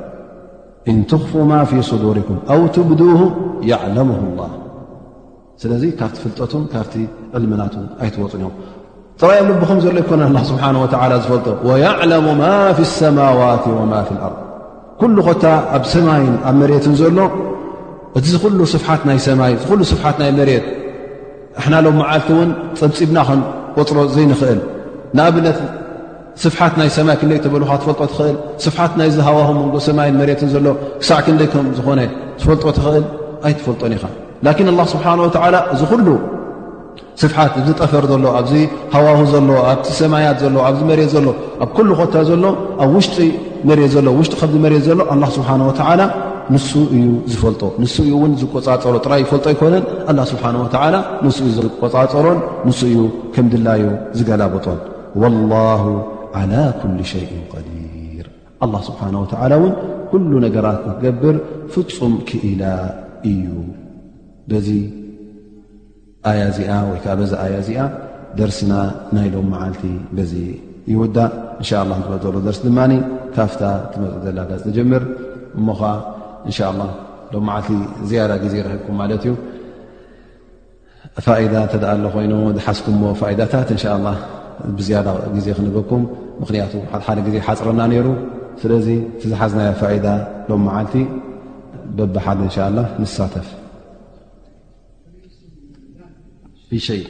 ኢንቱኽፉ ማ ፊ ሱዱርኩም ኣው ትብድሁ የዕለሙሁ ላህ ስለዚ ካብቲ ፍልጠቱን ካብቲ ዕልምናቱ ኣይትወፁን እዮም ጥራይ ኣብ ልብኹም ዘሎ ይኮነ ላ ስብሓን ወላ ዝፈልጦ ወየዕለሙ ማ ፊ ሰማዋት ወማ ፊ ኣር ኩሉ ኮታ ኣብ ሰማይን ኣብ መሬትን ዘሎ እቲ ዝኩሉ ስፍሓት ናይ ሰማይ ዝሉ ስፍሓት ናይ መሬት ኣሕና ሎም መዓልቲ እውን ፀብፂብና ክንቆፅሮ ዘይንኽእል ንኣብነት ስፍሓት ናይ ሰማይ ክንደይ ተበሉካ ትፈልጦ ትኽእል ስፍሓት ናይ ዝሃዋሁ መንጎ ሰማይን መሬትን ዘሎ ክሳዕ ክንደይ ከም ዝኾነ ትፈልጦ ትኽእል ኣይትፈልጦን ኢኻ ላኪን ኣላ ስብሓን ወተዓላ እዚ ኩሉ ስፍሓት እዚ ጠፈር ዘሎ ኣብዚ ሃዋሁ ዘሎ ኣብቲ ሰማያት ዘሎ ኣብዚ መሬት ዘሎ ኣብ ኩሉ ኮታ ዘሎ ኣብ ውሽጢ መሬት ዘሎ ውሽጢ ከዚ መሬት ዘሎ ኣላ ስብሓን ወተዓላ ንሱ እዩ ዝፈልጦ ንሱ እዩ እውን ዝቆፃፀሮ ጥራይ ይፈልጦ ኣይኮነን ኣላ ስብሓን ወተዓላ ንሱ እዩ ዝቆፃፀሮን ንሱ እዩ ከምድላዩ ዝገላበጦን ወላሁ ዓላ ኩሉ ሸይን ቀዲር ኣላ ስብሓን ወተዓላ እውን ኩሉ ነገራት ንክገብር ፍፁም ክኢላ እዩ በዚ ኣያ እዚኣ ወይ ከዓ በዚ ኣያ እዚኣ ደርስና ናይ ሎም መዓልቲ በዚ ይውዳእ እንሻ ላ ንትመፅ ዘሎ ደርሲ ድማ ካፍታ ትመፅ ዘላ ዳስ ንጀምር እሞ ከዓ እንሻ ላ ሎም መዓልቲ ዝያዳ ግዜ ረክብኩም ማለት እዩ ፋይዳ እተ ኣሎ ኮይኑ ዝሓዝኩሞ ፋይዳታት እንሻ ላ ብዝያዳ ግዜ ክንበኩም ምክንያቱ ሓሓደ ግዜ ሓፅረና ነይሩ ስለዚ እቲ ዝሓዝናዮ ፋይዳ ሎም መዓልቲ በብሓደ እንሻ ላ ንሳተፍ ሸይ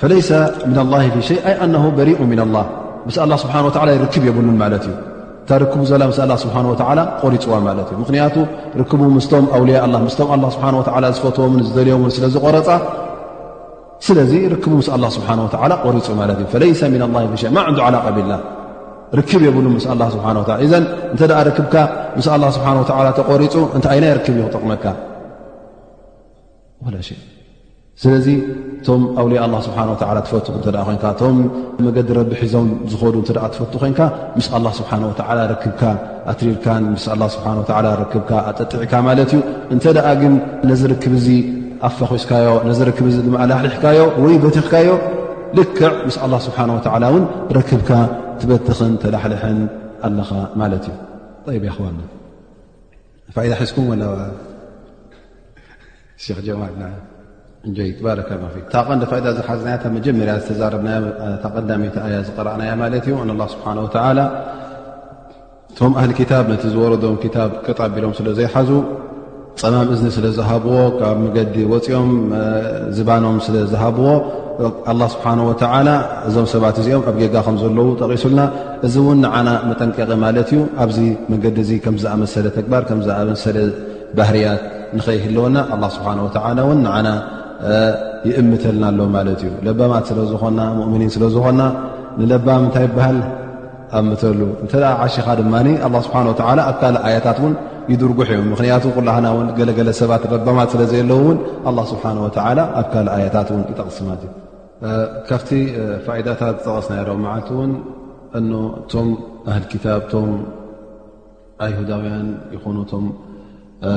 ፈለይሰ ምና ላ ፊ ሸይ ኣይ ኣነ በሪኡ ምና ላ ምስ ኣላ ስብሓን ወላ ይርክብ የብሉን ማለት እዩ እታ ርክቡ ዘላ ምስ ኣላ ስብሓ ወላ ቆሪፅዋ ማለት እዩ ምክንያቱ ርክቡ ምስቶም ኣውልያ ላ ምስቶም ኣላ ስብሓ ወላ ዝፈትዎምን ዝደልዮምን ስለ ዝቆረፃ ስለዚ ርክቡ ምስ ኣላ ስብሓ ወላ ቆሪፁ ማለት እዩ ፈለይሰ ምና ላ ፊ ሸይ ማ ዕንዱ ዓላ ቀቢላ ርክብ የብሉ ምስ ኣላ ስብሓ ወላ እዘን እንተ ርክብካ ምስ ኣላ ስብሓ ወላ ተቆሪፁ እንተ ኣይናይ ርክብ እዩ ክጠቕመካ ስለዚ እቶም ኣውልያ ኣላ ስብሓን ወላ ትፈት እተ ኮንካ እቶም መገዲ ረቢ ሒዞም ዝኸዱ እተ ትፈቱ ኮንካ ምስ ኣላ ስብሓን ወላ ርክብካ ኣትሪርካን ምስ ኣላ ስብሓ ወላ ርክብካ ኣጠጢዕካ ማለት እዩ እንተ ደኣ ግን ነዚ ርክብ እዙ ኣፋኺስካዮ ነዚ ርክብ እዚ ድማ ኣላሕሊሕካዮ ወይ በቲኽካዮ ልክዕ ምስ ኣላ ስብሓን ወላ እውን ርክብካ ትበትኽን ተላሕልሐን ኣለኻ ማለት እዩ ይብ ይኸዋና ፋይዳ ሒዝኩም ወላ ክ ጀማል ይ ባረ እታ ቀንዲ ፋይዳ ዝሓዝናያ ብ መጀመርያ ዝተዛረብና ታ ቀዳመይቲ ኣያ ዝቕረእናያ ማለት እዩ ን ስብሓ ወላ እቶም ኣህሊ ክታብ ነቲ ዝወረዶም ክታብ ቅጥ ኣቢሎም ስለ ዘይሓዙ ፀማም እዝኒ ስለ ዝሃብዎ ካብ መገዲ ወፂኦም ዝባኖም ስለ ዝሃብዎ ኣላ ስብሓን ወተዓላ እዞም ሰባት እዚኦም ኣብ ጌጋ ከም ዘለዉ ጠቒሱልና እዚ እውን ንዓና መጠንቀቒ ማለት እዩ። ኣብዚ መንገዲ እዚ ከም ዝኣመሰለ ተግባር ከም ዝኣመሰለ ባህርያት ንኸይህለወና ኣላ ስብሓን ወተዓላ እውን ንዓና ይእምተልና ኣሎ ማለት እዩ። ለባማት ስለ ዝኾና ሙእምኒን ስለ ዝኾና ንለባም እንታይ ይበሃል ኣምተሉ እንተ ዓሽኻ ድማ ኣላ ስብሓን ወተዓላ ኣብ ካልእ ኣያታት እውን ይድርጉሕ እዩ። ምኽንያቱ ኩላህና እውን ገለገለ ሰባት ለባማት ስለ ዘየለዉ እውን ኣላ ስብሓን ወተዓላ ኣብ ካልእ ኣያታት እውን ይጠቕስማት እዩ። ካብቲ ፋይዳታት ዝጠቐስና ዶ መዓልቲ እውን እኖ እቶም ኣህል ክታብ እቶም ኣይሁዳውያን ይኾኑ እቶም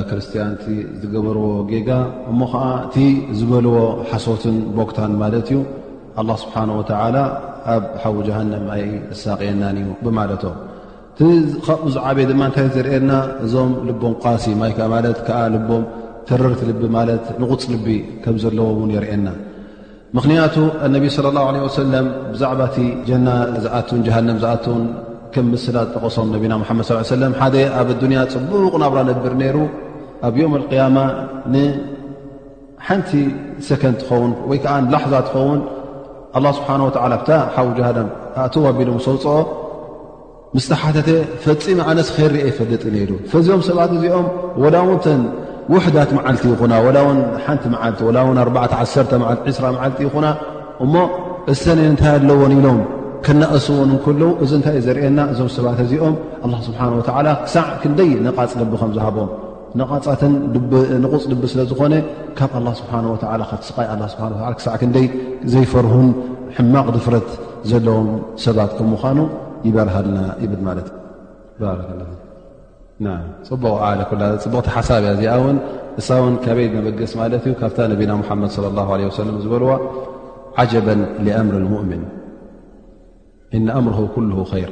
ክርስትያን እቲ ዝገበርዎ ጌጋ እሞ ከዓ እቲ ዝበልዎ ሓሶትን ቦክታን ማለት እዩ ኣላ ስብሓን ወተዓላ ኣብ ሓዊ ጀሃንም ኣይ እሳቀየናን እዩ ብማለቶ እቲ ካብኡ ዝዓበየ ድማ እንታይ ዝርእየና እዞም ልቦም ቃሲ ማይ ከ ማለት ከዓ ልቦም ተረርቲ ልቢ ማለት ንቑፅ ልቢ ከም ዘለዎ እውን የርእየና ምኽንያቱ ኣነቢ صለ ላه ለ ወሰለም ብዛዕባ እቲ ጀና ዝኣትን ጀሃንም ዝኣትን ከም ምስላ ዝጠቐሶም ነቢና ሓመድ ስ ሰለም ሓደ ኣብ ኣዱንያ ፅቡቕ ናብራ ነብር ነይሩ ኣብ ዮም ቅያማ ንሓንቲ ሰከን ትኸውን ወይ ከዓ ላሕዛ ትኸውን ኣላ ስብሓን ወላ ኣብታ ሓዊ ጀሃንም ኣእትው ኣቢሉ ምስ ኣውፅኦ ምስ ተሓተተ ፈፂሚ ኣነስ ኸር ርእ ኣይፈልጥን ኢሉ ፈዚኦም ሰባት እዚኦም ወላ ውን ተን ውሕዳት መዓልቲ ይኹና ወላ ውን ሓንቲ መዓልቲ ወላ ውን 4ዓተ መዓልቲ ዕስራ መዓልቲ ይኹና እሞ እሰነ እንታይ ኣለዎን ኢሎም ክናእስዎን እንከለዉ እዚ እንታይ እዩ ዘርእየና እዞም ሰባት እዚኦም ኣላ ስብሓን ወተዓላ ክሳዕ ክንደይ ነቓፅ ልቢ ከም ዝሃቦም ነቓጻትን ንቑፅ ድቢ ስለ ዝኾነ ካብ ኣላ ስብሓን ወላ ካብ ስቃይ ኣላ ስብሓ ክሳዕ ክንደይ ዘይፈርሁን ሕማቕ ድፍረት ዘለዎም ሰባት ከም ምዃኑ ይበርሃልና ይብል ማለት ፅቡቕ ዓለ ኩላ ፅቡቕቲ ሓሳብ እያ እዚኣ ውን እሳ ውን ካበይ መበገስ ማለት እዩ ካብታ ነቢና ሙሓመድ ለ ላ ለ ወሰለም ዝበልዋ ዓጀበን ሊኣምር ሙእምን እነ ኣምርሁ ኩልሁ ኸይር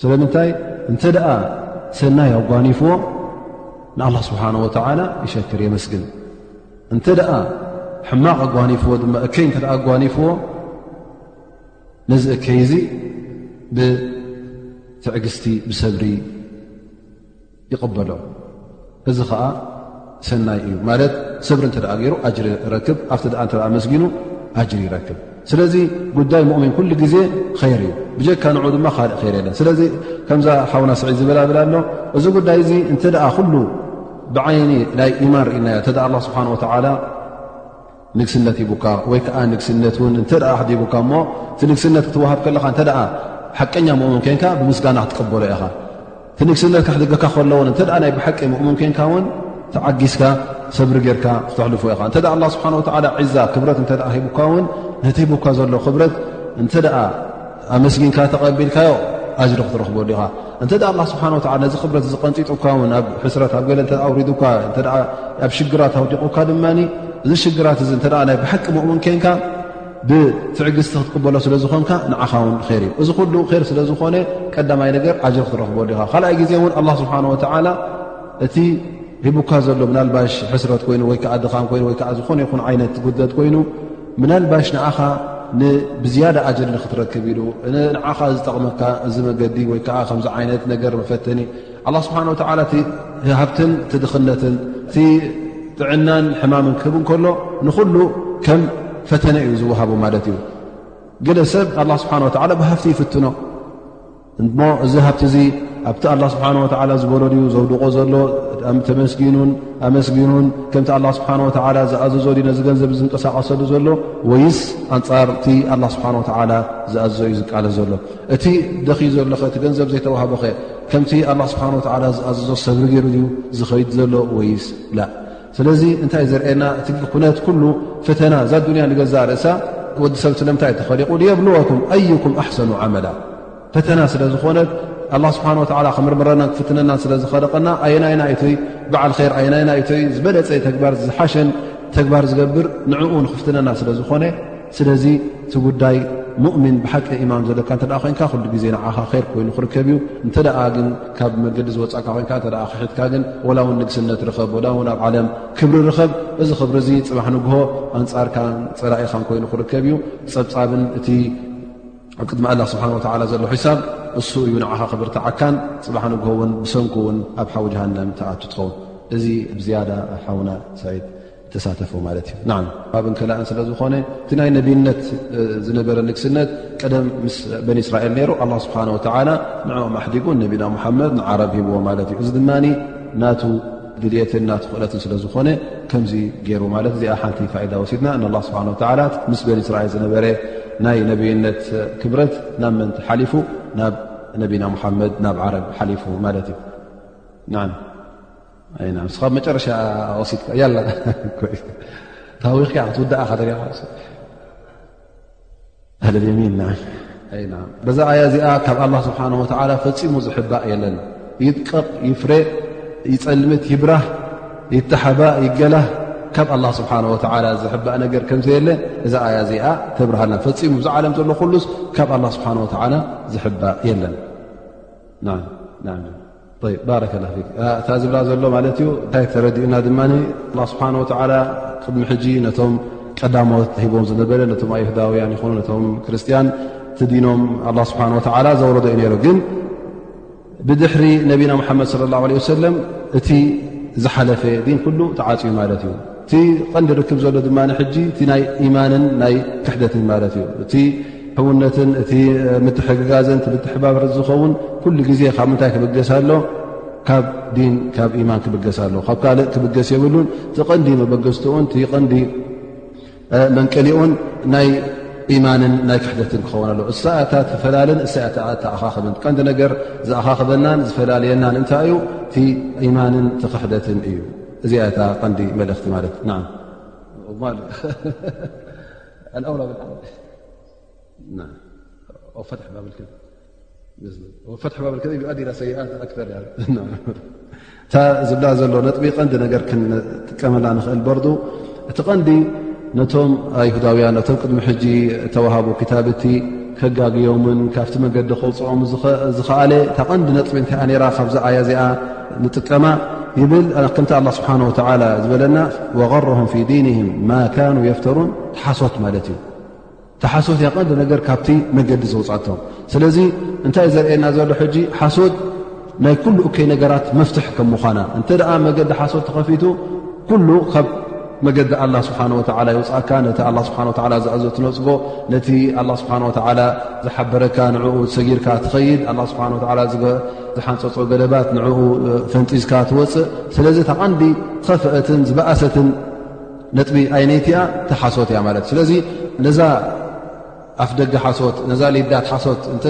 ስለምንታይ እንተ ሰናይ ኣጓኒፍዎ ንኣላ ስብሓን ወተላ ይሸክር የመስግን እንተ ደኣ ሕማቕ ኣጓኒፍዎ ድማ እከይ እተ ኣጓኒፍዎ ነዚ እከይ እዚ ብትዕግስቲ ብሰብሪ ይቕበሎ እዚ ከዓ ሰናይ እዩ ማለት ሰብሪ እተ ገይሩ ኣጅሪ ረክብ ኣብቲ ኣ ተ ኣመስጊኑ ኣጅሪ ይረክብ ስለዚ ጉዳይ ሙእሚን ኩሉ ግዜ ኸይር እዩ ብጀካ ንዑ ድማ ካልእ ኸይር የለን ስለዚ ከምዛ ሓውና ስዒድ ዝበላብል ኣሎ እዚ ጉዳይ እዚ እንተ ኩሉ ብዓይኒ ናይ ኢማን ርኢናዮ እተ ስብሓን ወተላ ንግስነት ሂቡካ ወይ ከዓ ንግስነት ውን እንተ ኣሕዲጉካ እሞ እቲ ንግስነት ክትወሃብ ከለኻ እንተ ሓቀኛ ምእሙን ኮንካ ብምስጋና ክትቀበሎ ኢኻ እቲ ንግስነት ከሕድገካ ከሎውን እተ ናይ ብሓቂ ምእሙን ኮንካ ውን ተዓጊስካ ሰብሪ ጌርካ ክተሕልፎ ኢኻ እተ ላ ስብሓን ወላ ዒዛ ክብረት እተ ሂቡካ ውን ነቲ ሂቡካ ዘሎ ክብረት እንተ ኣመስጊንካ ተቐቢልካዮ ኣጅሪ ክትረኽበሉ ኢኻ እንተ ኣላ ስብሓን ወላ ነዚ ክብረት እዚ ቐንጢጡካ ውን ኣብ ሕስረት ኣብ ገለ እተ ኣውሪዱካ እተ ኣብ ሽግራት ኣውዲቑካ ድማ እዚ ሽግራት እዚ እተ ናይ ብሓቂ ምእሙን ኮንካ ብትዕግስቲ ክትቅበሎ ስለ ዝኾንካ ንዓኻ ውን ር እዩ እዚ ኩሉ ር ስለ ዝኾነ ቀዳማይ ነገር ኣጅር ክትረኽበሉ ኢኻ ካልኣይ ግዜ እውን ኣላ ስብሓን ወላ እቲ ሂቡካ ዘሎ ምናልባሽ ሕስረት ኮይኑ ወይ ከዓ ድኻም ኮይኑ ወይ ከዓ ዝኾነ ይኹን ዓይነት ጉድለት ኮይኑ ምናልባሽ ንዓኻ ንብዝያዳ ኣጀር ንክትረክብ ኢሉ ንዓኻ ዝጠቕመካ እዚ መገዲ ወይ ከዓ ከምዚ ዓይነት ነገር መፈተኒ ኣላ ስብሓን ወተዓላ እቲ ሃብትን ቲ ድኽነትን እቲ ጥዕናን ሕማምን ክህብ እንከሎ ንኹሉ ከም ፈተነ እዩ ዝውሃቡ ማለት እዩ ግለ ሰብ ኣላ ስብሓን ወተዓላ ብሃፍቲ ይፍትኖ እሞ እዚ ሃብቲ እዚ ኣብቲ ኣላ ስብሓን ወተዓላ ዝበሎ ድዩ ዘውድቖ ዘሎ ተመስጊኑን ኣመስጊኑን ከምቲ ኣላ ስብሓን ወተዓላ ዝኣዘዞ ዩ ነዚ ገንዘብ ዝንቀሳቐሰሉ ዘሎ ወይስ ኣንጻር እቲ ኣላ ስብሓን ወተዓላ ዝኣዘዞ እዩ ዝቃለ ዘሎ እቲ ደኺ ዘሎኸ እቲ ገንዘብ ዘይተዋህቦኸ ከምቲ ኣላ ስብሓን ወተዓላ ዝኣዘዞ ሰብሪ ገይሩ ድዩ ዝኸይድ ዘሎ ወይስ ላ ስለዚ እንታይ እዩ ዘርእየና እቲ ኩነት ኩሉ ፈተና እዛ ዱንያ ንገዛእ ርእሳ ወዲ ሰብ ስለምንታይ ተኸሊቑ የብልወኩም ኣይኩም ኣሕሰኑ ዓመላ ፈተና ስለ ዝኾነት ኣላ ስብሓን ወላ ክምርምረናን ክፍትነናን ስለ ዝኸለቐና ኣየናይና ዩ ቲ በዓል ር ኣየናይና ዩ ዝበለፀ ተግባር ዝሓሸን ተግባር ዝገብር ንዕኡ ንክፍትነና ስለ ዝኾነ ስለዚ እቲ ጉዳይ ሙእምን ብሓቂ ኢማን ዘለካ እተ ኮይንካ ኩሉ ግዜ ንዓኻ ር ኮይኑ ክርከብ እዩ እንተ ግን ካብ መገዲ ዝወፃእካ ኮይንካ እተ ክሒትካ ግን ወላ ውን ንግስነት ርኸብ ወላ ውን ኣብ ዓለም ክብሪ ርኸብ እዚ ክብሪ እዚ ፅባሕ ንግሆ ኣንፃርካ ፀላኢኻ ኮይኑ ክርከብ እዩ ፀብፃብን እቲ ኣብ ቅድሚ ኣላ ስብሓን ወላ ዘሎ ሕሳብ እሱ እዩ ንዓኻ ክብርቲ ዓካን ፅባሕ ንግሆ ውን ብሰንኩ ውን ኣብ ሓዊ ጀሃንም ተኣቱ ትኸውን እዚ ብዝያዳ ሓውና ሰዒድ ተሳተፉ ማለት እዩ ን ኣብን ከላእን ስለ ዝኾነ እቲ ናይ ነብነት ዝነበረ ንግስነት ቀደም ምስ በኒ እስራኤል ነይሩ ኣላ ስብሓን ወተላ ንዕኦም ኣሕዲጉ ነቢና ሙሓመድ ንዓረብ ሂብዎ ማለት እዩ እዚ ድማ ናቱ ድልትን ናቱ ክእለትን ስለ ዝኾነ ከምዚ ገይሩ ማለት እዚኣ ሓንቲ ፋይዳ ወሲድና ንላ ስብሓ ወላ ምስ በኒ እስራኤል ዝነበረ ናይ ነብይነት ክብረት ናብ መንቲ ሓሊፉ ናብ ነቢና ሙሓመድ ናብ ዓረብ ሓሊፉ ማለት እዩ ንስኻ ብ መጨረሻ ወሲድካ ያላ ታዊኽ ክትውድኣ ካደሚን በዛ ኣያ እዚኣ ካብ ኣላ ስብሓን ወላ ፈፂሙ ዝሕባእ የለን ይጥቀቕ ይፍረ ይፀልምት ይብራህ ይተሓባ ይገላህ ካብ ኣላ ስብሓን ወላ ዝሕባእ ነገር ከምዘየለ እዛ ኣያ እዚኣ ተብርሃልና ፈፂሙ ብዛ ዓለም ዘሎ ኩሉስ ካብ ኣላ ስብሓን ወላ ዝሕባእ የለን ባረከላ ፊክ እታ ዝብላ ዘሎ ማለት እዩ እንታይ ተረዲኡና ድማ ላ ስብሓን ወተላ ቅድሚ ሕጂ ነቶም ቀዳሞት ሂቦም ዝነበረ ነቶም ኣይሁዳውያን ይኹኑ ነቶም ክርስትያን ትዲኖም ኣላ ስብሓን ወተላ ዘውረዶ እዩ ነይሩ ግን ብድሕሪ ነቢና ሙሓመድ ለ ላሁ ለ ወሰለም እቲ ዝሓለፈ ዲን ኩሉ ተዓፅዩ ማለት እዩ እቲ ቐንዲ ርክብ ዘሎ ድማ ሕጂ እቲ ናይ ኢማንን ናይ ክሕደትን ማለት እዩ እቲ ሕውነትን እቲ ምትሕግጋዘን ትብትሕባብር ዝኸውን ኩሉ ግዜ ካብ ምንታይ ክብገስ ኣሎ ካብ ዲን ካብ ኢማን ክብገስ ኣሎ ካብ ካልእ ክብገስ የብሉን እቲ ቐንዲ መበገዝትኡን እቲ ቐንዲ መንቀሊኡን ናይ ኢማንን ናይ ክሕደትን ክኸውን ኣሎ እሳ እታ ትፈላልን እሳ እታ ተኣኻኽብን ቀንዲ ነገር ዝኣኻኽበናን ዝፈላልየናን እንታይ እዩ እቲ ኢማንን እቲ ክሕደትን እዩ እዚኣ እታ ቀንዲ መልእኽቲ ማለት ን ኣውላ ፈትሒ ባብል ከ ዩ ኣዲላ ሰይኣት ኣክተር እታ ዝብላ ዘሎ ነጥቢ ቀንዲ ነገር ክንጥቀመላ ንኽእል በርዱ እቲ ቐንዲ ነቶም ኣይሁዳውያን ነቶም ቅድሚ ሕጂ እተዋሃቡ ክታብቲ ከጋግዮምን ካብቲ መገዲ ከውፅኦም ዝኸኣለ እታ ቐንዲ ነጥቢ እንታይ እያ ነራ ካብዚ ኣያ እዚኣ ንጥቀማ ይብል ከምቲ ኣላ ስብሓን ወተላ ዝበለና ወغረሁም ፊ ዲንህም ማ ካኑ የፍተሩን ተሓሶት ማለት እዩ እቲ ሓሶት እያ ቀንዲ ነገር ካብቲ መገዲ ዘውፃቶም ስለዚ እንታይ እዩ ዘርእየና ዘሎ ሕጂ ሓሶት ናይ ኩሉ እከይ ነገራት መፍትሕ ከም ምዃና እንተ ደኣ መገዲ ሓሶት ተኸፊቱ ኩሉ ካብ መገዲ ኣላ ስብሓን ወተላ የውፅእካ ነቲ ኣላ ስብሓን ወላ ዝኣዘ ትነፅጎ ነቲ ኣላ ስብሓን ወተላ ዝሓበረካ ንዕኡ ሰጊርካ ትኸይድ ኣላ ስብሓን ወላ ዝሓንፀፆ ገደባት ንኡ ፈንጢዝካ ትወፅእ ስለዚ ተቐንዲ ኸፍአትን ዝበእሰትን ነጥቢ ኣይነይቲ እያ እቲ ሓሶት እያ ማለት ስለዚ ነዛ ኣፍ ደገ ሓሶት ነዛ ሊዳት ሓሶት እንተ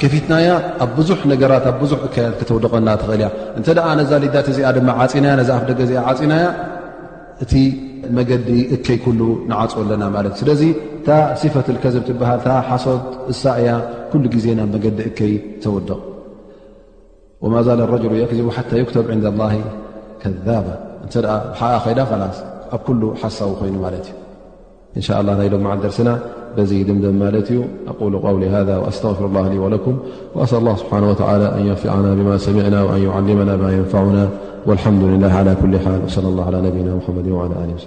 ከፊትናያ ኣብ ብዙሕ ነገራት ኣብ ብዙሕ እከያት ክተውድቐና ትኽእል እያ እንተ ነዛ ሊዳት እዚኣ ድማ ዓፂናያ ነዛ ኣፍ ደገ እዚኣ ዓፂናያ እቲ መገዲ እከይ ኩሉ ንዓፅ ኣለና ማለት እዩ ስለዚ እታ ሲፈት ልከዝብ ትበሃል እታ ሓሶት እሳ እያ ኩሉ ግዜ ናብ መገዲ እከይ ተውድቕ وما ال الرجل يكذب حتى يكتب عند الله كذب ق د ص كل حو ይن إن شاء الله م عل درسن ب ድمد أقول قول هذا وأستغفر الله لي ولكم وأسأل الله سبحانه وتلى أن ينفعنا بما سمعنا وأن يعلمنا ما ينفعنا والحمد لله على كل حال وصلى الله على نبينا محمد وعلى آله وسح